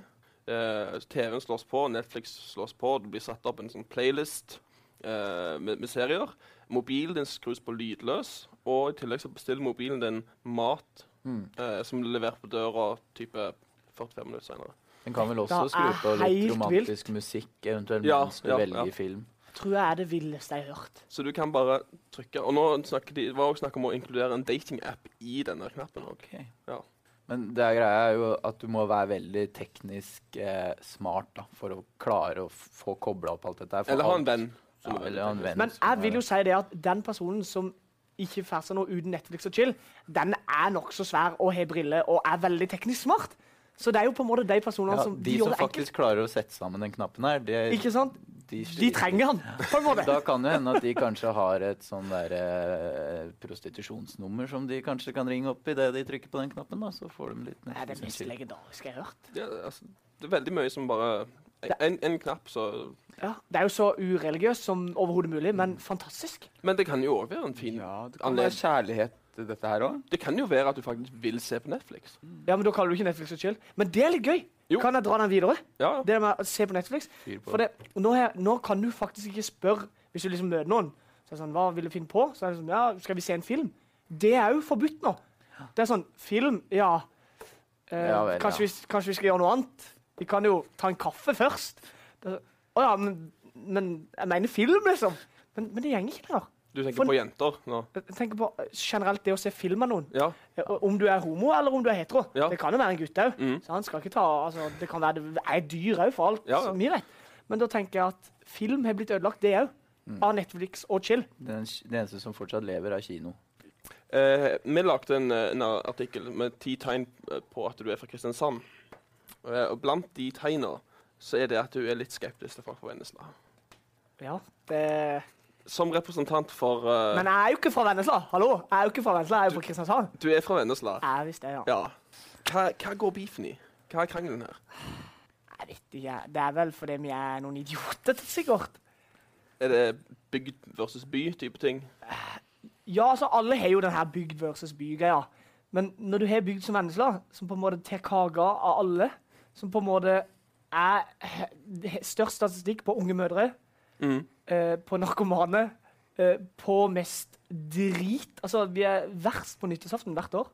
Eh, TV-en slås på, Netflix slås på, det blir satt opp en sånn playlist eh, med, med serier. Mobilen din skrus på lydløs, og i tillegg så bestiller mobilen din mat Mm. eh, som blir levert på døra type 45 minutter senere. Den kan vel også skru er på litt romantisk romantisk musikk, eventuelt Ja, mens du ja, velger ja. film. Tror jeg er det villeste jeg har hørt. Så du kan bare trykke Og nå snakker de, det også snakk om å inkludere en datingapp i denne knappen òg. Ja. Men det er greia er jo at du må være veldig teknisk eh, smart da, for å klare å få kobla opp alt dette her. for Eller ha en venn. Ja, som er eller en venn. Men jeg vil jo si det at den personen som ikke får seg noe uten Netflix og chill, den er nokså svær og har briller og er veldig teknisk smart. Så det er jo på en måte de personene ja, som De de som det enkelt. faktisk klarer å sette sammen den knappen her, det, Ikke sant? De, De trenger han, på en måte. Da kan det hende at de kanskje har et sånn der eh, prostitusjonsnummer som de kanskje kan ringe opp idet de trykker på den knappen. da, Så får de litt Det er det mest legendariske jeg har hørt. Ja, altså, det er veldig mye som bare En, en knapp, så Ja, Det er jo så ureligiøst som overhodet mulig, men fantastisk. Men det kan jo òg være en fin Ja, det kan være kjærlighet til dette her òg. Det kan jo være at du faktisk vil se på Netflix. Ja, men Da kaller du ikke Netflix og chill. Men det er litt gøy. Jo. Kan jeg dra den videre? Ja, Det med å se på Netflix. På. For det, nå, her, nå kan du faktisk ikke spørre Hvis du liksom møter noen så er det sånn, Hva vil du finne på? Så er det sånn, ja, Skal vi se en film? Det er jo forbudt nå. Det er sånn Film, ja. Eh, Ja vel, kanskje, ja. Vi, kanskje vi skal gjøre noe annet? Vi kan jo ta en kaffe først. Å ja, men, men jeg mener film, liksom. Men, men det går ikke lenger. Du tenker For- på jenter nå? Jeg tenker på eh, generelt det å se film av noen. Ja. Ja, Om du er homo eller om du er hetero. Ja. Det kan jo være en gutt òg. Mm. Altså, Det kan være det er dyr òg, for alt Ja, ja. som vi vet. Men da tenker jeg at film har blitt ødelagt, det òg. Av Netflix og chill. Den, det eneste som fortsatt lever, er kino. Eh, vi lagde en, eh, en artikkel med ti tegn eh, på at du er fra Kristiansand. Eh, og blant de tegna så er det at du er litt skeptisk til folk fra Vennesla. Ja, det... Som representant for uh... Men jeg er jo ikke fra Vennesla. Hallo, jeg er jo ikke fra Vennesla, jeg er jo fra Kristiansand. Du er fra Vennesla. Jeg visste det, ja. Ja. Hva, hva går beefen i? Hva er krangelen her? Jeg vet ikke. Det er vel fordi vi er noen idioter, sikkert. Er det bygd versus by-type ting? Ja, altså, alle har jo den her bygd versus by-greia. Men når du har bygd som Vennesla, som på en måte tar kaka av alle, som på en måte er størst statistikk på unge mødre, Mm. Eh, på narkomane, eh, på mest drit Altså, vi er verst på nyttårsaften hvert år.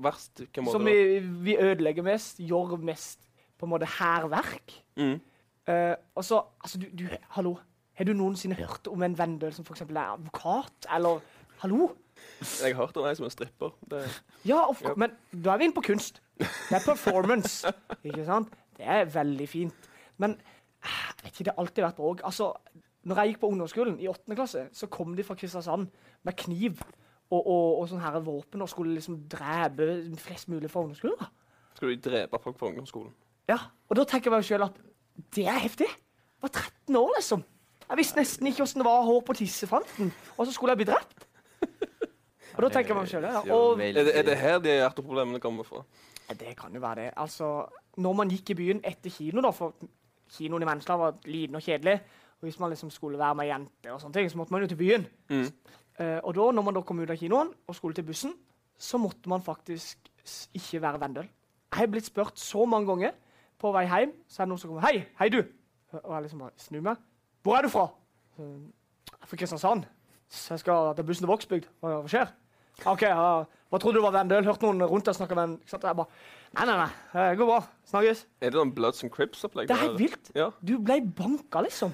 verst? Hvilken måte Som vi, vi ødelegger mest, gjør mest på en måte hærverk. Mm. Eh, og så, altså, du, du, hallo, har du noensinne hørt om en venndøl som f.eks. er advokat, eller Hallo? Jeg har hørt om ei som er stripper. Det, Ja, of, Ja. men da er vi inne på kunst. Det er performance. ikke sant? Det er veldig fint. Men eh, jeg vet ikke, det har alltid vært bråk. Altså, når jeg gikk på ungdomsskolen i 8. klasse, så kom de fra Kristiansand med kniv og, og, og sånn her våpen og skulle liksom drepe flest mulig fra ungdomsskolen. da. Skulle de drepe folk fra ungdomsskolen? Ja, Og da tenker jeg meg selv at det er heftig. Jeg var 13 år, liksom. Jeg visste nesten ikke hvordan det var hår på tissefanten, og så skulle jeg bli drept. Og da tenker jeg meg selv, ja. Og, Er det, er det her de hjerteproblemene kommer fra? Det kan jo være det. Altså, når man gikk i byen etter kino, da, for kinoen i Vennesla var liten og kjedelig, og hvis man liksom skulle være med jenter og sånne ting, så måtte man jo til byen. Mm. Uh, og da, når man da kom ut av kinoen og skulle til bussen, så måtte man faktisk ikke være vendøl. Jeg har blitt spurt så mange ganger på vei hjem, så er det noen som kommer Hei, hei du! Og jeg liksom bare snur meg. Hvor er du fra? Så, «Jeg er fra Kristiansand. Så jeg skal til bussen til Vågsbygd. Hva, hva skjer? OK, uh, hva trodde du var vendøl? Hørte noen rundt deg snakke sant? Jeg bare Nei, nei, nei. Det går bra. Snakkes. Er det noen Bloods and Crips-opplegg? Det er helt vilt. Ja. Du ble banka, liksom.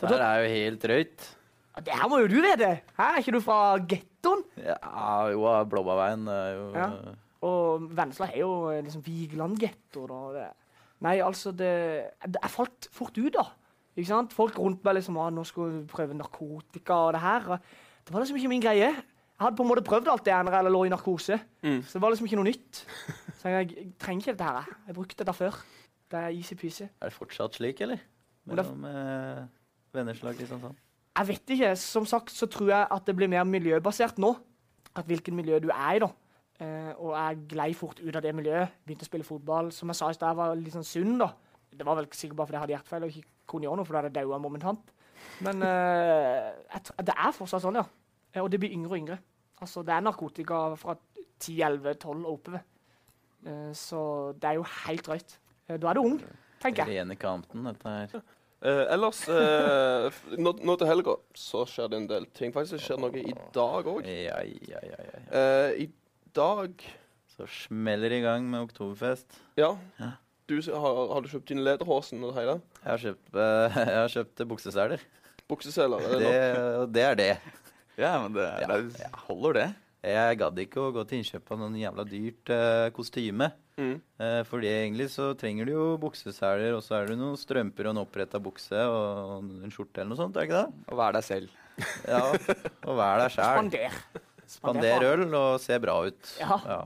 Det her er jo helt drøyt. Det her må jo du vite. Hæ? Er ikke du fra gettoen? Ja, jo, Blåbærveien er jo Ja. Og Vennesla er jo eh, liksom Vigeland-getto. Nei, altså, det, det Jeg falt fort ut, da. Ikke sant? Folk rundt meg liksom ah, 'Nå skal du prøve narkotika og det her.' Og Det var liksom ikke min greie. Jeg hadde på en måte prøvd alt det når jeg lå i narkose. Mm. Så det var liksom ikke noe nytt. Så jeg, jeg trenger ikke dette her. jeg. Brukte dette før. Det er easy-peasy. Er det fortsatt slik, eller? Med Mellom eh, Venneslag liksom sånn. Jeg vet ikke. Som sagt så tror jeg at det blir mer miljøbasert nå. At hvilket miljø du er i, da. Eh, og jeg glei fort ut av det miljøet. Begynte å spille fotball. Som jeg sa i stad, jeg var litt sånn sunn, da. Det var vel sikkert bare fordi jeg hadde hjertefeil og ikke kunne gjøre noe, for da hadde jeg daua momentant. Men eh, det er fortsatt sånn, ja. Eh, Og det blir yngre og yngre. Altså, det er narkotika fra 10, 11, 12 og oppover. Eh, så det er jo helt drøyt. Eh, da er du ung, tenker jeg. Rene kanten, dette her. Eh, ellers, eh, nå, nå til helga så skjer det en del ting. Faktisk det skjer noe i dag òg. Ja, ja, ja, ja. Eh, I dag Så smeller det i gang med oktoberfest. Ja. Ja. Du, s- har, har du kjøpt din lederhosen og det hele? Jeg har kjøpt, eh, jeg har kjøpt bukseseler. Bukseseler? Er det Det, det er det. Ja, men det, det holder, det. Jeg gadd ikke å gå til innkjøp av noen jævla dyrt eh, kostyme. Mm. Eh, fordi egentlig så trenger du jo bukseseler, og så er det noen strømper og en oppretta bukse og en skjorte eller noe sånt, er det ikke det? Og vær deg selv. Ja, og vær deg sjæl. Spander. Spander øl og se bra ut. Ja.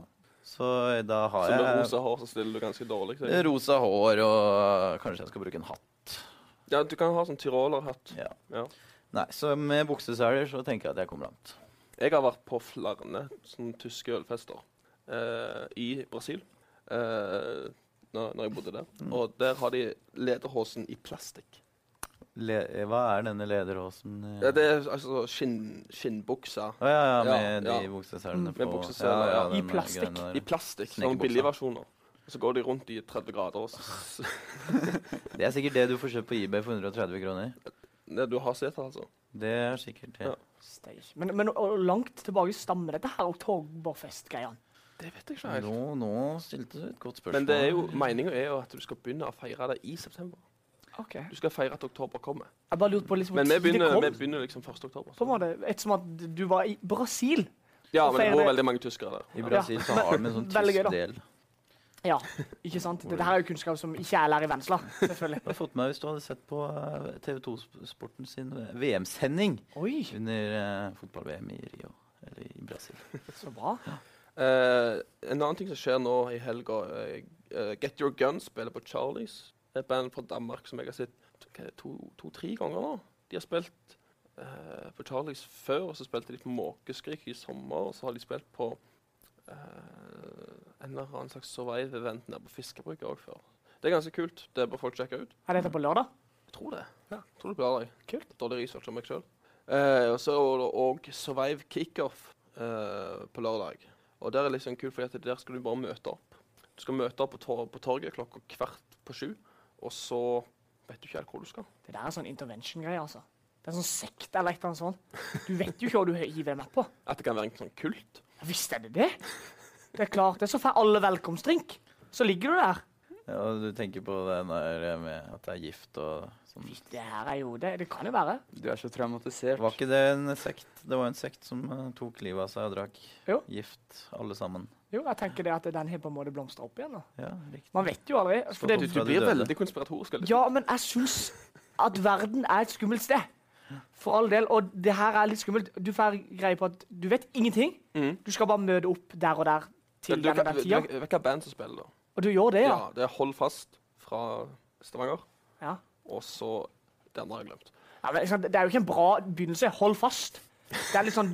Så da har jeg Så med rosa hår så stiller du ganske dårlig. så- Eh, rosa hår og kanskje jeg skal bruke en hatt. Ja, du kan ha sånn tyrolerhatt. Ja. Ja. Nei, så med bukseseler så tenker jeg at jeg kommer langt. Jeg har vært på flere sånne tyske ølfester eh, i Brasil eh, når, når jeg bodde der. Mm. Og der har de lederhosen i plastikk. Le hva er denne lederhåsen? eh? Ja, det er altså skinn, skinnbukser. Å ja, ja, med Ja, de ja. bukseselene Med på bukseseler, ja. I plastikk. I plastikk. Sånn billigversjoner. Og så går de rundt i 30 grader. Også. Det er sikkert det du får kjøpt på eBay for 130 kroner. det du har sett, det, altså. Det er sikkert det. Ja. Men, men og langt tilbake stammer dette her oktoberfest-greiene? Det vet jeg ikke helt. Nå, nå stilte du et godt spørsmål. Men det er jo, meninga er jo at du skal begynne å feire det i september. Ok. Du skal feire at oktober kommer. Jeg bare lurte på liksom Men vi begynner, vi begynner liksom 1. oktober. På en måte, Ettersom at du var i Brasil. Ja, men det bor veldig mange tyskere der. I Brasil så har de en sånn tysk del. Ja, ikke sant? Dette her er jo kunnskap som ikke jeg lærer i Vennesla. Selvfølgelig. Jeg har fått med hvis du hadde sett på TV 2-sporten sin eh, VM-sending under uh, fotball-VM i Rio, eller i Brasil. så bra. Eh, en annen ting som skjer nå i helga uh, Get Your Gun spiller på Charlies. Et band fra Danmark som jeg har sett to-tre to- ganger nå. De har spilt eh, på Charlies før, og så spilte de på Måkeskrik i sommer. Og så har de spilt på eh, en eller annen slags survive-event nede på Fiskebrygga òg før. Det er ganske kult. Det bør folk sjekke ut. Er dette på lørdag? Jeg tror det. Ja, jeg tror det blir lørdag. Kult. Dårlig research av meg sjøl. Eh, og så er det òg Survive Kickoff uh, på lørdag. Og der er litt sånn kult, for der skal du bare møte opp. Du skal møte opp på, tor på torget klokka kvart på sju, og så vet du ikke helt hvor du skal. Det der er sånn intervention-greie, altså. Det er sånn sekt eller et eller annet sånt. Du vet jo ikke hva du hiver med på. At det kan være en sånn kult. Ja, Visst er det det? Det er klart. Det er så får alle velkomstdrink. Så ligger du der. Ja, du tenker på det der med at det er gift og sånn. Det her er jo det. Det kan jo være. Du er så traumatisert. Var ikke det en sekt? Det var en sekt som eh, tok livet av seg og drakk Jo. gift, alle sammen. Jo, jeg tenker det at den har på en måte blomstra opp igjen. da. Ja, riktig. Man vet jo aldri. For det, Du, du blir veldig konspiratorisk. eller? Ja, men jeg syns at verden er et skummelt sted. For all del. Og det her er litt skummelt. Du får greie på at du vet ingenting. Du skal bare møte opp der og der til denne tida. du vet hva band som spiller, da? Og du gjør det, ja? Ja, det er Hold Fast fra Stavanger. Ja. Og så Den har jeg glemt. Ja, men, det er jo ikke en bra begynnelse. Hold fast. Det er litt sånn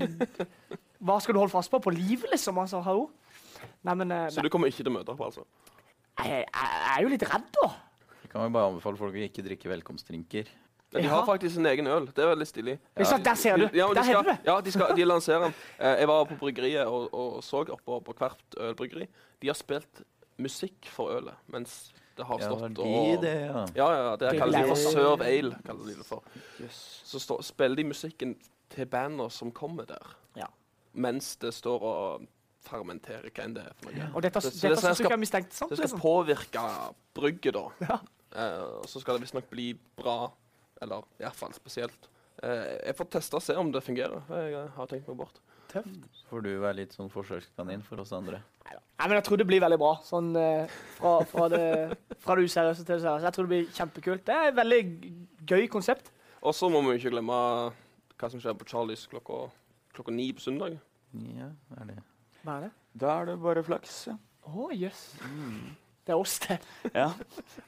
Hva skal du holde fast på? På livet, liksom? Altså, hallo? Nei, men eh, Så du kommer ikke til å møte opp, altså? jeg, jeg er jo litt redd, da. Jeg kan jo bare anbefale folk å ikke drikke velkomstdrinker. Ja, de har faktisk sin egen øl. Det er veldig stilig. Ja. der ser du. Ja, Der de skal, heter det. Ja, de, skal, de lanserer den. Eh, jeg var på bryggeriet og, og så oppå på hvert ølbryggeri. De har spilt musikk for ølet mens det har stått ja, de og det, ja? Ja, ja, det er kaller de for Serve Ale. kaller de det for. Så stå, spiller de musikken til bander som kommer der, Ja. mens det står og fermenterer hva enn det er for noe. Og dette, Så- så dette det skal- jeg er mistenkt sant, Det skal liksom. påvirke brygget, da. Eh, og så skal det visstnok bli bra, eller iallfall spesielt. Eh, jeg får teste og se om det fungerer. Jeg har tenkt meg bort. Tøft. Får du være litt sånn forsøkskanin for oss andre. Nei, men jeg tror det blir veldig bra. Sånn eh, fra, fra, det, fra det useriøse til det seriøse. Jeg tror det blir kjempekult. Det er et veldig gøy konsept. Og så må vi ikke glemme hva som skjer på Charlies klokka, klokka ni på søndag. Ja, er det. Hva er det? Da er det bare flaks. Ja. Å, jøss. Det er oss, det. Ja.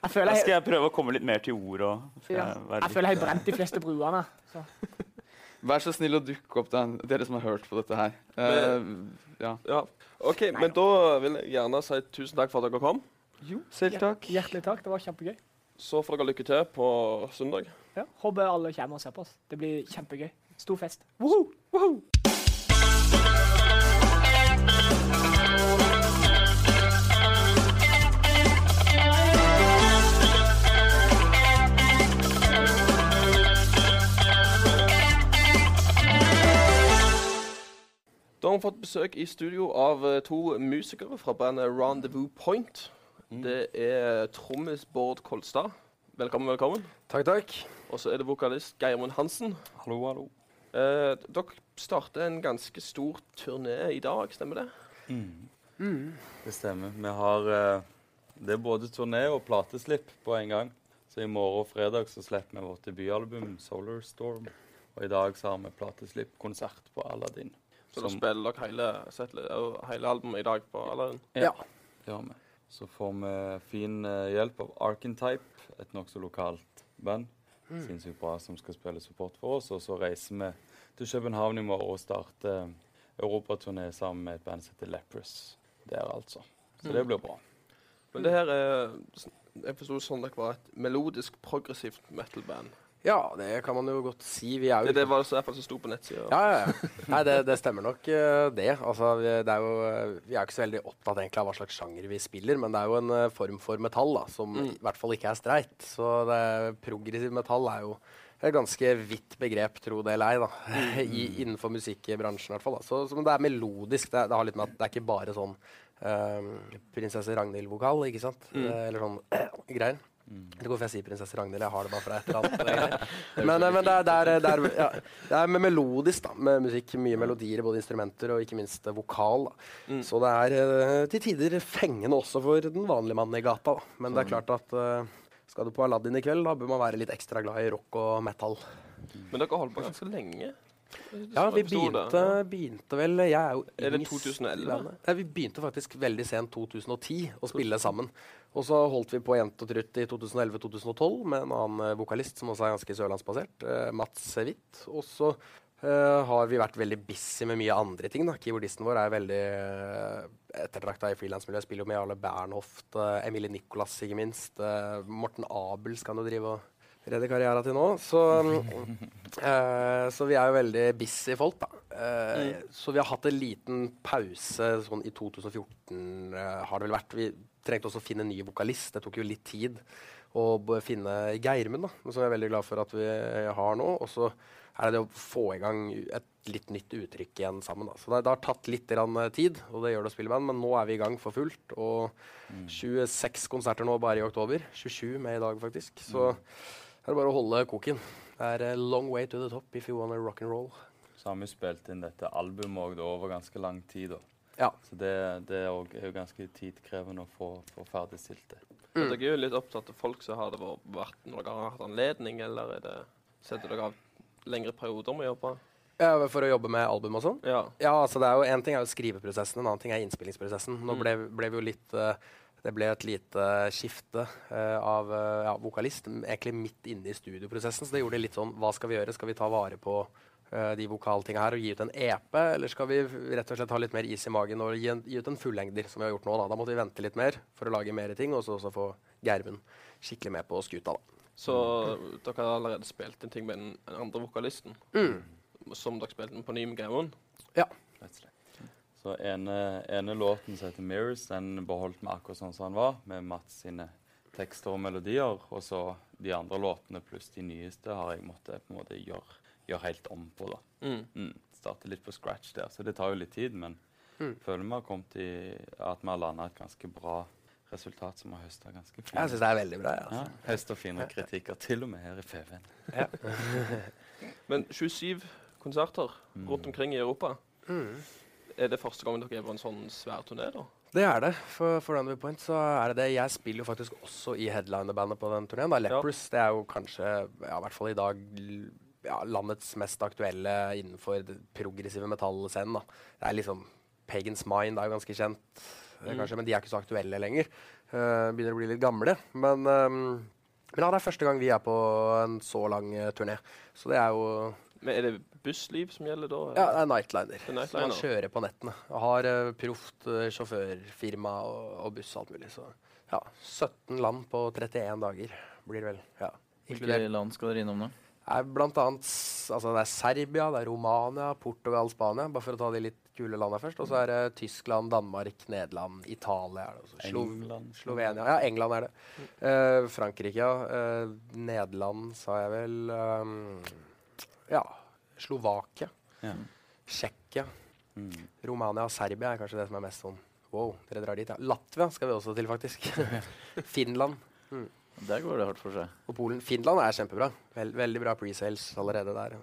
Jeg føler Da skal jeg prøve å komme litt mer til ord. Og skal ja, jeg være jeg, føler jeg har brent de fleste bruene. Så. Vær så snill å dukke opp, den, dere som har hørt på dette her. Uh, ja. Ja. OK, men da vil jeg gjerne si tusen takk for at dere kom. Jo, selv takk. Hjertelig takk. Det var kjempegøy. Så får dere lykke til på søndag. Ja, håper alle kommer og ser på oss. Det blir kjempegøy. Stor fest. Woohoo! Woho! Vi fått besøk i studio av eh, to musikere fra bandet Rendezvous Point. Det er trommis Bård Kolstad. Velkommen, velkommen. Takk, takk. Og så er det vokalist Geirmund Hansen. Hallo, hallo. Eh, dere starter en ganske stor turné i dag, stemmer det? Mm. Det stemmer. Vi har eh, Det er både turné og plateslipp på en gang. Så i morgen og fredag så slipper vi vårt debutalbum 'Solar Storm'. Og i dag så har vi plateslipp-konsert på Aladdin. Så da spiller dere hele, hele albumet i dag på Aladdin? Ja. Det har vi. Så får vi fin eh, hjelp av Arkentype, et nokså lokalt band. Mm. Sinnssykt bra som skal spille support for oss. Og så reiser vi til København i morgen og starter europaturné sammen med et band som heter Leprous. Der, altså. Så Mm. det blir bra. Men det her er Jeg forsto sånn dere var et melodisk, progressivt metal-band. Ja, det kan man jo godt si. Vi er jo Det, det var i hvert fall som sto på nettsida. Ja, ja, ja. Nei, det, det stemmer nok eh, det. Altså, vi, det er jo, eh, vi er jo ikke så veldig opptatt egentlig av hva slags sjanger vi spiller, men det er jo en eh, form for metall da, som Mm. i hvert fall ikke er streit. Så det, progressiv metall er jo et ganske vidt begrep, tro det eller ei, da. I, innenfor musikkbransjen i hvert fall. Da. Så, så det er melodisk. Det, det har litt med at det er ikke bare sånn um, prinsesse Ragnhild-vokal, ikke sant? Mm. Eller sånn greier. Eller hvorfor jeg sier prinsesse Ragnhild. Jeg har det bare fra et eller annet. men, eh, men det er, det, er, det, er, ja, det er med melodisk, da. Med musikk. Mye melodier, både instrumenter og ikke minst eh, vokal. Da. Så det er eh, til tider fengende også for den vanlige mannen i gata. Da. Men det er klart at uh, skal du på Aladdin i kveld, da bør man være litt ekstra glad i rock og metal. Men dere holdt på ganske lenge? Ja, vi begynte, begynte vel Jeg er jo Er det i 2011? Ja, vi begynte faktisk veldig sent 2010 å spille sammen. Og så holdt vi på jevnt og trutt i 2011-2012 med en annen eh, vokalist som også er ganske sørlandsbasert, eh, Mats Witt. Og så eh, har vi vært veldig busy med mye andre ting. da. Keyboardisten vår er veldig eh, ettertrakta i frilansmiljøet. Spiller jo med Jarle Bernhoft, eh, Emilie Nicolas ikke minst. eh, Morten Abels kan jo drive og redde karriera til nå. Så, eh, så vi er jo veldig busy folk, da. Eh, Så vi har hatt en liten pause sånn i 2014, eh, har det vel vært. Vi trengte også å finne en ny vokalist. Det tok jo litt tid. å finne Geirmund, da, som jeg er veldig glad for at vi har nå. Og så er det det å få i gang et litt nytt uttrykk igjen sammen. Da. Så det, det har tatt litt eh, tid, og det gjør det å spille band, men nå er vi i gang for fullt. Og 26 konserter nå bare i oktober. 27 med i dag, faktisk. Så er det bare å holde koken. Det er a long way to the top if you wanna rock and roll. Så har vi spilt inn dette albumet òg over ganske lang tid. Da. Ja. Så det, det er, også, er jo ganske tidkrevende å få, få ferdigstilt det. Mm. Dere er jo litt opptatt av folk som har det vært- når dere har hatt anledning, eller er det, setter dere av lengre perioder med å jobbe? Ja, For å jobbe med album og sånn? Ja. altså det er jo En ting er jo skriveprosessen, en annen ting er innspillingsprosessen. Nå Mm. ble, ble vi jo litt eh, Det ble et lite skifte uh, av eh, ja, vokalist egentlig midt inne i studioprosessen. Så det gjorde det litt sånn Hva skal vi gjøre? Skal vi ta vare på eh, de vokaltinga her og gi ut en EP, eller skal vi rett og slett ha litt mer is i magen og gi, en, gi ut en fullengder, som vi har gjort nå? Da Da måtte vi vente litt mer for å lage mer ting, og så også få Gjermund skikkelig med på skuta. da. Så dere har allerede spilt en ting med den den andre vokalisten? Mm. Som dere spilte på ny med Gjermund? Ja. Så ene, ene låten som heter 'Mirrors', den beholdt vi akkurat sånn som den var, med Mats sine tekster og melodier. Og så de andre låtene pluss de nyeste har jeg måttet på en måte gjøre, gjøre helt om på. da. Mm. Starte litt på scratch der, så det tar jo litt tid. Men Mm. føler vi har kommet i at vi har landa et ganske bra resultat som har høsta ganske fint. Jeg synes det er veldig bra, altså. Ja, Høsta fine kritikker, til og med her i FVN. Ja. Men 27 konserter rundt omkring i Europa. Mm. Er det første gang dere er på en sånn svær turné, da? Det er det. For, for Runaway Point så er det det. Jeg spiller jo faktisk også i headlinerbandet på den turneen. da. ja. det er jo kanskje, ja, i hvert fall i dag, ja, landets mest aktuelle innenfor det progressive metallscenen. da. Det er liksom Pagans Mind er jo ganske kjent, eh, Mm. kanskje, men de er ikke så aktuelle lenger. Uh, begynner å bli litt gamle. Men, um, men ja, det er første gang vi er på en så lang uh, turné. Så det er jo Men Er det bussliv som gjelder da? ja, det er nightliner. Det er Så man kjører på nettene. Og har uh, proft sjåførfirma og, og buss og alt mulig. Så ja, 17 land på 31 dager blir det vel. Ja. Hvilke land skal dere innom nå? Er blant annet altså det er Serbia, det er Romania, Portugal, Spania. Bare for å ta de litt kule landene først. Og så er det Tyskland, Danmark, Nederland, Italia er det også. Slo England. Slovenia. Ja, England er det. Uh, Frankrike, ja. Uh, Nederland sa jeg vel. Um, ja. Slovakia. Ja. Tsjekkia. Mm. Romania og Serbia er kanskje det som er mest sånn Wow, dere drar dit, ja. Latvia skal vi også til, faktisk. Finland. Mm. Der går det hardt for seg. Og Polen. Finland er kjempebra. Vel, veldig bra pre-sales allerede der.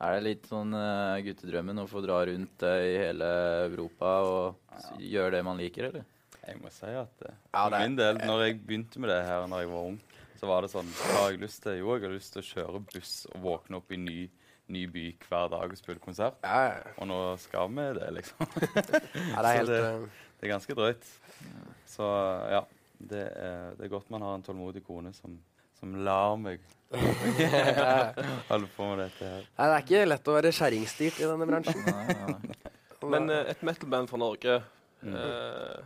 Er det litt sånn uh, guttedrømmen å få dra rundt uh, i hele Europa og ja. gjøre det man liker, eller? Jeg må si at uh, Ja, for det min del, når jeg begynte med det her når jeg var ung, så var det sånn Hva har jeg lyst til? Jo, jeg har lyst til å kjøre buss og våkne opp i ny, ny by hver dag og spille konsert. Og nå skal vi det, liksom. Ja, det er helt, det, det er ganske drøyt. Så ja. Det er, det er godt man har en tålmodig kone som, som lar meg holde på med dette her. Nei, det er ikke lett å være kjerringstyrt i denne bransjen. Men uh, et metal-band fra Norge, Mm. uh,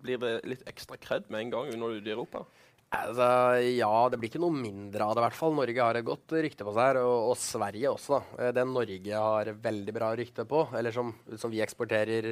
blir det litt ekstra kred med en gang når du er i Europa? Altså, ja, det blir ikke noe mindre av det, i hvert fall. Norge har et godt rykte på seg her, og, og Sverige også. da. Eh, Det Norge har veldig bra rykte på, eller som, som vi eksporterer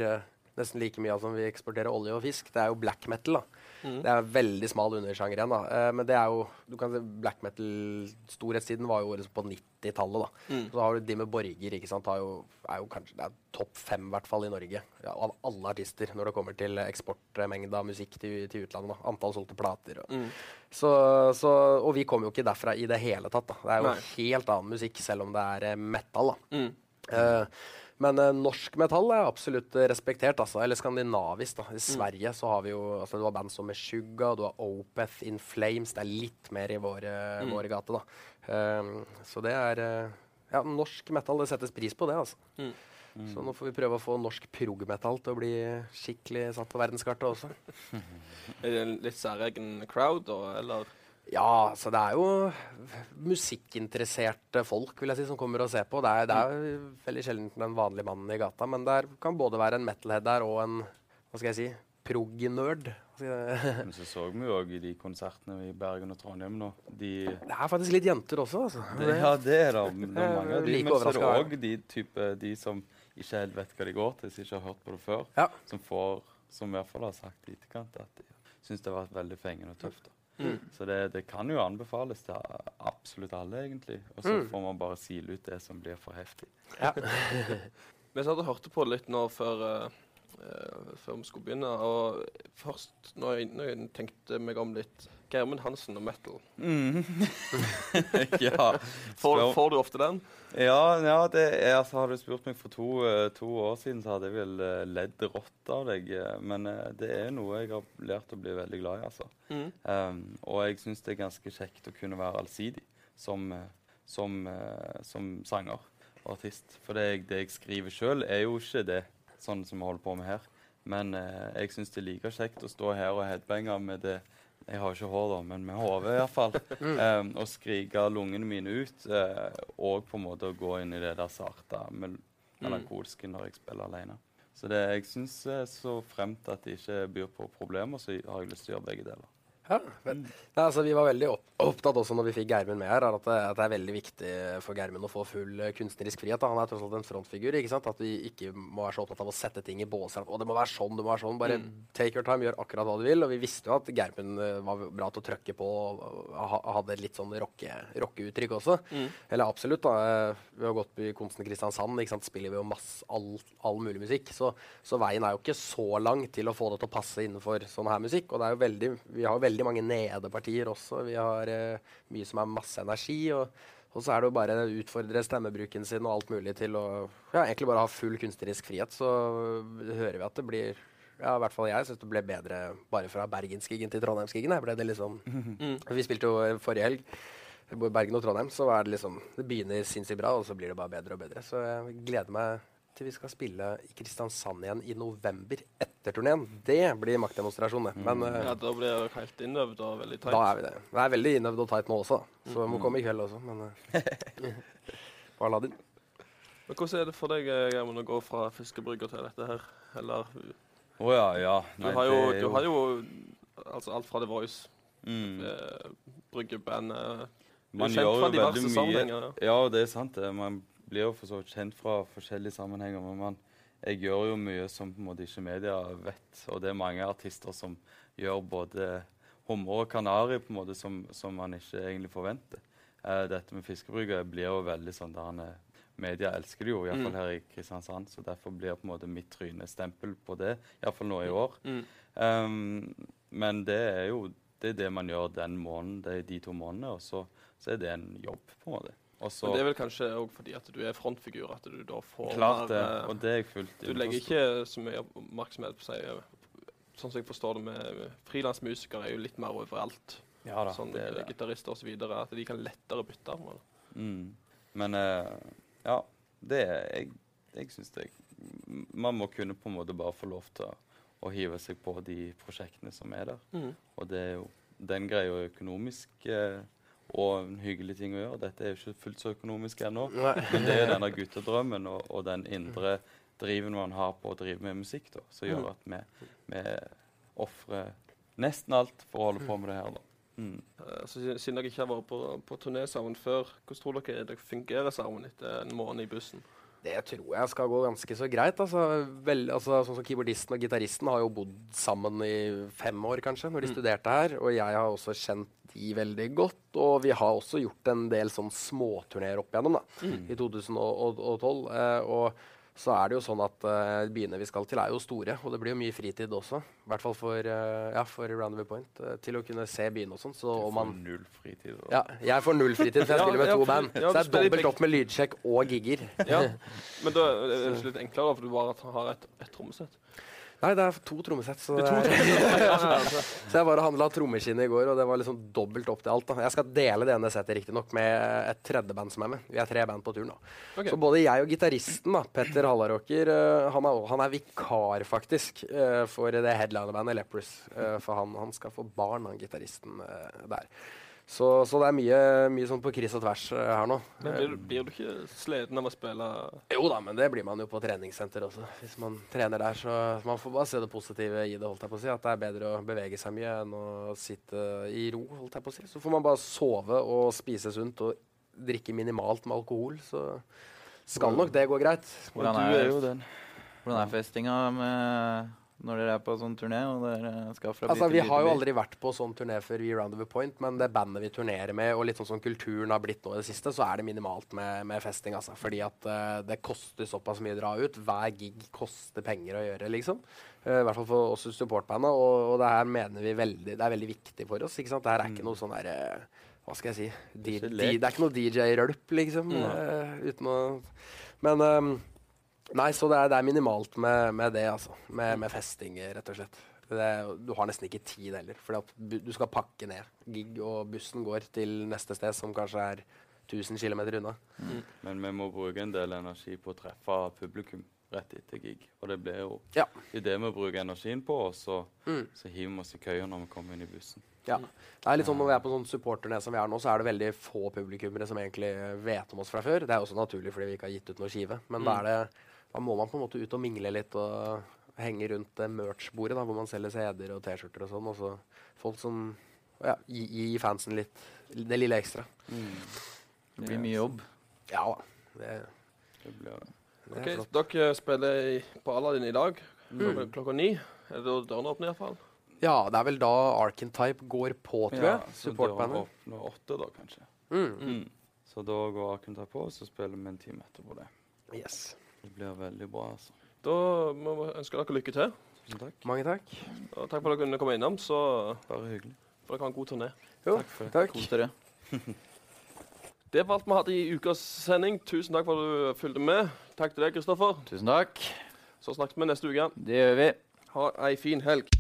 nesten like mye av som vi eksporterer olje og fisk, det er jo black metal. da. Mhm. Det er en veldig smal undersjanger igjen, da. Eh, men det er jo du kan si Black metal-storhetstiden var jo på 90-tallet. da. Mm. Så har du Dimmer Borger, ikke sant. Har jo, er jo kanskje det er topp fem i hvert fall i Norge ja, av alle artister når det kommer til eksportmengde av musikk til, til utlandet. da. Antall solgte plater. Og, Mm. så, så, og vi kommer jo ikke derfra i det hele tatt. da. Det er jo Nei. helt annen musikk, selv om det er eh, metal. da. Mm. Eh, men eh, norsk metall er absolutt eh, respektert, altså. Eller skandinavisk. da. I Sverige så har vi jo altså, Du har band som Meshuggah, du har Opeth, In Flames. Det er litt mer i våre, Mm. våre gate, da. Eh, så det er eh, Ja, norsk metal, det settes pris på, det, altså. Mm. Så nå får vi prøve å få norsk prog-metall til å bli skikkelig satt på verdenskartet også. Er det en litt særegen crowd, da, eller? Ja, så det er jo musikkinteresserte folk vil jeg si, som kommer og ser på. Det er, det er veldig sjelden den vanlige mannen i gata, men det kan både være en metalhead der og en hva skal jeg si, prog-nerd. Men så så vi jo òg i de konsertene i Bergen og Trondheim nå de, Det er faktisk litt jenter også, altså. det, Ja, det er det. er mange av de, Like men så er det òg de, type, de som ikke helt vet hva de går til, som ikke har hørt på det før. Som får, som i hvert fall har sagt i etterkant at de syns det har vært veldig fengende og tøft. Da. Mm. Så det, det kan jo anbefales til absolutt alle, egentlig. Og så Mm. får man bare sile ut det som blir for heftig. Ja. Vi satt og hørte på det litt nå før, eh, før vi skulle begynne. Og først, når jeg, når jeg tenkte meg om litt Gjermund Hansen og metal. Mm. ja. Får, får du ofte den? Ja, ja det er, altså, hadde du spurt meg for to, eh, to år siden, så hadde jeg vel eh, ledd rått av deg. eh, men eh, det er noe jeg har lært å bli veldig glad i, altså. Mm. Um, og jeg syns det er ganske kjekt å kunne være allsidig som, eh, som, eh, som sanger og artist. For det jeg, det jeg skriver sjøl, er jo ikke det sånn som vi holder på med her. Men eh, jeg syns det er like kjekt å stå her og headbange med det Jeg har ikke hår, da, men med hodet iallfall. Mm. Um, og skrike lungene mine ut. eh, og på en måte å gå inn i det der sarte, mel melankolske når jeg spiller alene. Så det, jeg syns eh, så fremt at det ikke byr på problemer, så har jeg lyst til å gjøre begge deler. Ja, men, ja, altså, vi var veldig opp opptatt også når vi fikk Gjermund med her, er at det, at det er veldig viktig for Gjermund å få full eh, kunstnerisk frihet. Da. Han er tross alt en frontfigur. ikke sant? At vi ikke må være så opptatt av å sette ting i båser. Og det må være sånn, det må være sånn. Bare Mm. take your time, gjør akkurat hva du vil. Og vi visste jo at Geirmund eh, var bra til å trøkke på og hadde litt sånn rocke- rockeuttrykk også. Mm. Eller absolutt. da. Eh, Vi har gått i Konsten Kristiansand, ikke sant? spiller vi jo masse all, all mulig musikk. Så, så veien er jo ikke så lang til å få det til å passe innenfor sånn her musikk. Og det er jo veldig, vi har jo veldig mange nedepartier også. Vi har uh, mye som er masse energi. og og så er det jo bare å utfordre stemmebruken sin og alt mulig til å ja, egentlig bare ha full kunstnerisk frihet. Så hører vi at det blir ja, i hvert fall jeg syns det ble bedre bare fra Bergenskigen til Trondheimskigen. her ble det liksom Mm. Vi spilte jo eh, forrige helg. Bergen og Trondheim, så er det liksom Det begynner sinnssykt bra, og så blir det bare bedre og bedre. Så jeg gleder meg til vi skal spille i Kristiansand igjen i november etter turneen. Det blir maktdemonstrasjon, det. Men eh, Ja, Da blir det helt innøvd og veldig tight. da er vi det. Det er veldig innøvd og tight nå også, så jeg må Mm. komme i kveld også. Men uh, Aladdin. Men Hvordan er det for deg Gjermund, å gå fra fiskebrygger til dette her? Eller Å ja, ja. Du har jo, det du har jo altså alt fra The Voice, Mm. eh, bryggebandet Man gjør jo veldig mye. sammenhenger. Ja, det er sant. Man blir jo for så vidt kjent fra forskjellige sammenhenger. Men man, jeg gjør jo mye som på en måte ikke media vet. Og det er mange artister som gjør både hummer og kanari på en måte som, som man ikke egentlig forventer. Eh, dette med fiskebrygger blir jo veldig sånn der han er Media elsker det jo, iallfall Mm. her i Kristiansand. Så derfor blir på en måte mitt tryne stempel på det, iallfall nå i år. Mm. Um, men det er jo det, er det man gjør den måneden, det er de to månedene, og så, så er det en jobb, på en måte. Og så, Men det er vel kanskje òg fordi at du er frontfigur, at du da får Klart det, eh, og det er jeg fullt Du legger ikke så mye oppmerksomhet på seg. Sånn som jeg forstår det med med frilansmusikere, er jo litt mer overalt. Ja da, sånn det er det. Gitarister osv. At de kan lettere bytte. Mm. Men uh, ja, det er Jeg, jeg syns det Man må kunne på en måte bare få lov til å, hive seg på de prosjektene som er der. Mm. Og det er jo den greia er økonomisk eh, og en hyggelig ting å gjøre. Dette er jo ikke fullt så økonomisk ennå, men det er denne guttedrømmen og, og den indre driven man har på å drive med musikk, da, som gjør at vi, vi ofrer nesten alt for å holde på med det her. da. Mm. Eh, siden- Siden dere ikke har vært på, på turné sammen før, hvordan tror dere det fungerer sammen etter en måned i bussen? Det tror jeg skal gå ganske så greit. Altså, vel, altså, sånn som Keyboardisten og gitaristen har jo bodd sammen i fem år, kanskje, når de Mm. studerte her. Og jeg har også kjent de veldig godt. Og vi har også gjort en del sånn småturneer opp igjennom da, Mm. i 2012. Eh, og så er det jo sånn at uh, byene vi skal til, er jo store, og det blir jo mye fritid også. I hvert fall for, uh, ja, for Roundabout Point, Uh, til å kunne se byene og sånn. Så Du får man null fritid. da. ja, jeg får null fritid, for jeg spiller med ja, to band. ja, så det er dobbelt opp med lydsjekk og gigger. Ja, Men da er det litt enklere, da, for du bare har et, et trommesett. Nei, det er to trommesett. Så, Det er to trommesett. så jeg bare handla trommeskinne i går, og det var liksom dobbelt opp til alt. da. Jeg skal dele det ene settet riktignok med et tredje band som er med. Vi er tre band på turen. nå. Okay. Så både jeg og gitaristen, Petter Hallaråker, eh, han, han er vikar faktisk eh, for det headlinerbandet Lepers. eh, for han, han skal få barn, han gitaristen der. Så, så det er mye, mye sånn på kryss og tvers eh, her nå. Men blir, blir du ikke sliten av å spille Jo da, men det blir man jo på treningssenter også. Hvis man trener der, så man får bare se det positive i det. holdt jeg på å si, At det er bedre å bevege seg mye enn å sitte i ro. holdt jeg på å si. Så får man bare sove og spise sunt og drikke minimalt med alkohol. Så skal nok det gå greit. Hvordan er, er hvordan er festinga med når dere er på sånn turné og dere skal fra Altså, vi har jo aldri vært på sånn turné før vi Round of a Point, men det bandet vi turnerer med, og litt sånn som kulturen har blitt nå i det siste, så er det minimalt med, med festing, altså. Fordi at uh, det koster såpass mye å dra ut. Hver gig koster penger å gjøre, liksom. Uh, I hvert fall for oss i supportbandet. Og, og det her mener vi veldig Det er veldig viktig for oss. ikke sant? Det her er ikke noe sånn derre Hva skal jeg si? D det er ikke noe DJ-rølp, liksom. Mm. uten å Men ehm, Nei, så det er, det er minimalt med, med det, altså. Med, med festing, rett og slett. Det, du har nesten ikke tid heller, for du skal pakke ned gig, og bussen går til neste sted, som kanskje er 1000 km unna. Men vi må bruke en del energi på å treffe publikum rett etter gig. Og det blir jo Ja. i det vi bruker energien på, og så, Mm. så hiver vi oss i køya når vi kommer inn i bussen. Ja. Det er litt sånn Når vi er på sånn supporterne som vi er nå, så er det veldig få publikummere som egentlig vet om oss fra før. Det er også naturlig fordi vi ikke har gitt ut noe skive. Men da, Mm. er det, da må man på en måte ut og mingle litt og henge rundt det merch-bordet hvor man selger CD-er og T-skjorter og sånn. Og så folk som ja, gi, gi fansen litt det lille ekstra. Det blir mye jobb. Ja da. Det, det blir det. Ok, er. Dere spiller i, på Aladdin i dag klokka, Mm. klokka ni. Er det da dørene åpner iallfall? Ja, det er vel da Arkentype går på, tror jeg. Ja, Supportbandet. åpner åtte, da, kanskje. Mm. Mm. Så da går Arkentype på, og så spiller vi en time etterpå det. Yes. Det blir veldig bra, altså. Da må vi ønske dere lykke til. Tusen takk. Mange takk. Og takk for at dere kunne komme innom. Så Bare hyggelig. For dere ha en god turné. Jo, Takk for det. takk. Kos dere. Det var alt vi hadde i ukas sending. Tusen takk for at du fulgte med. Takk til deg, Kristoffer. Tusen takk. Så snakkes vi neste uke. Det gjør vi. Ha ei fin helg.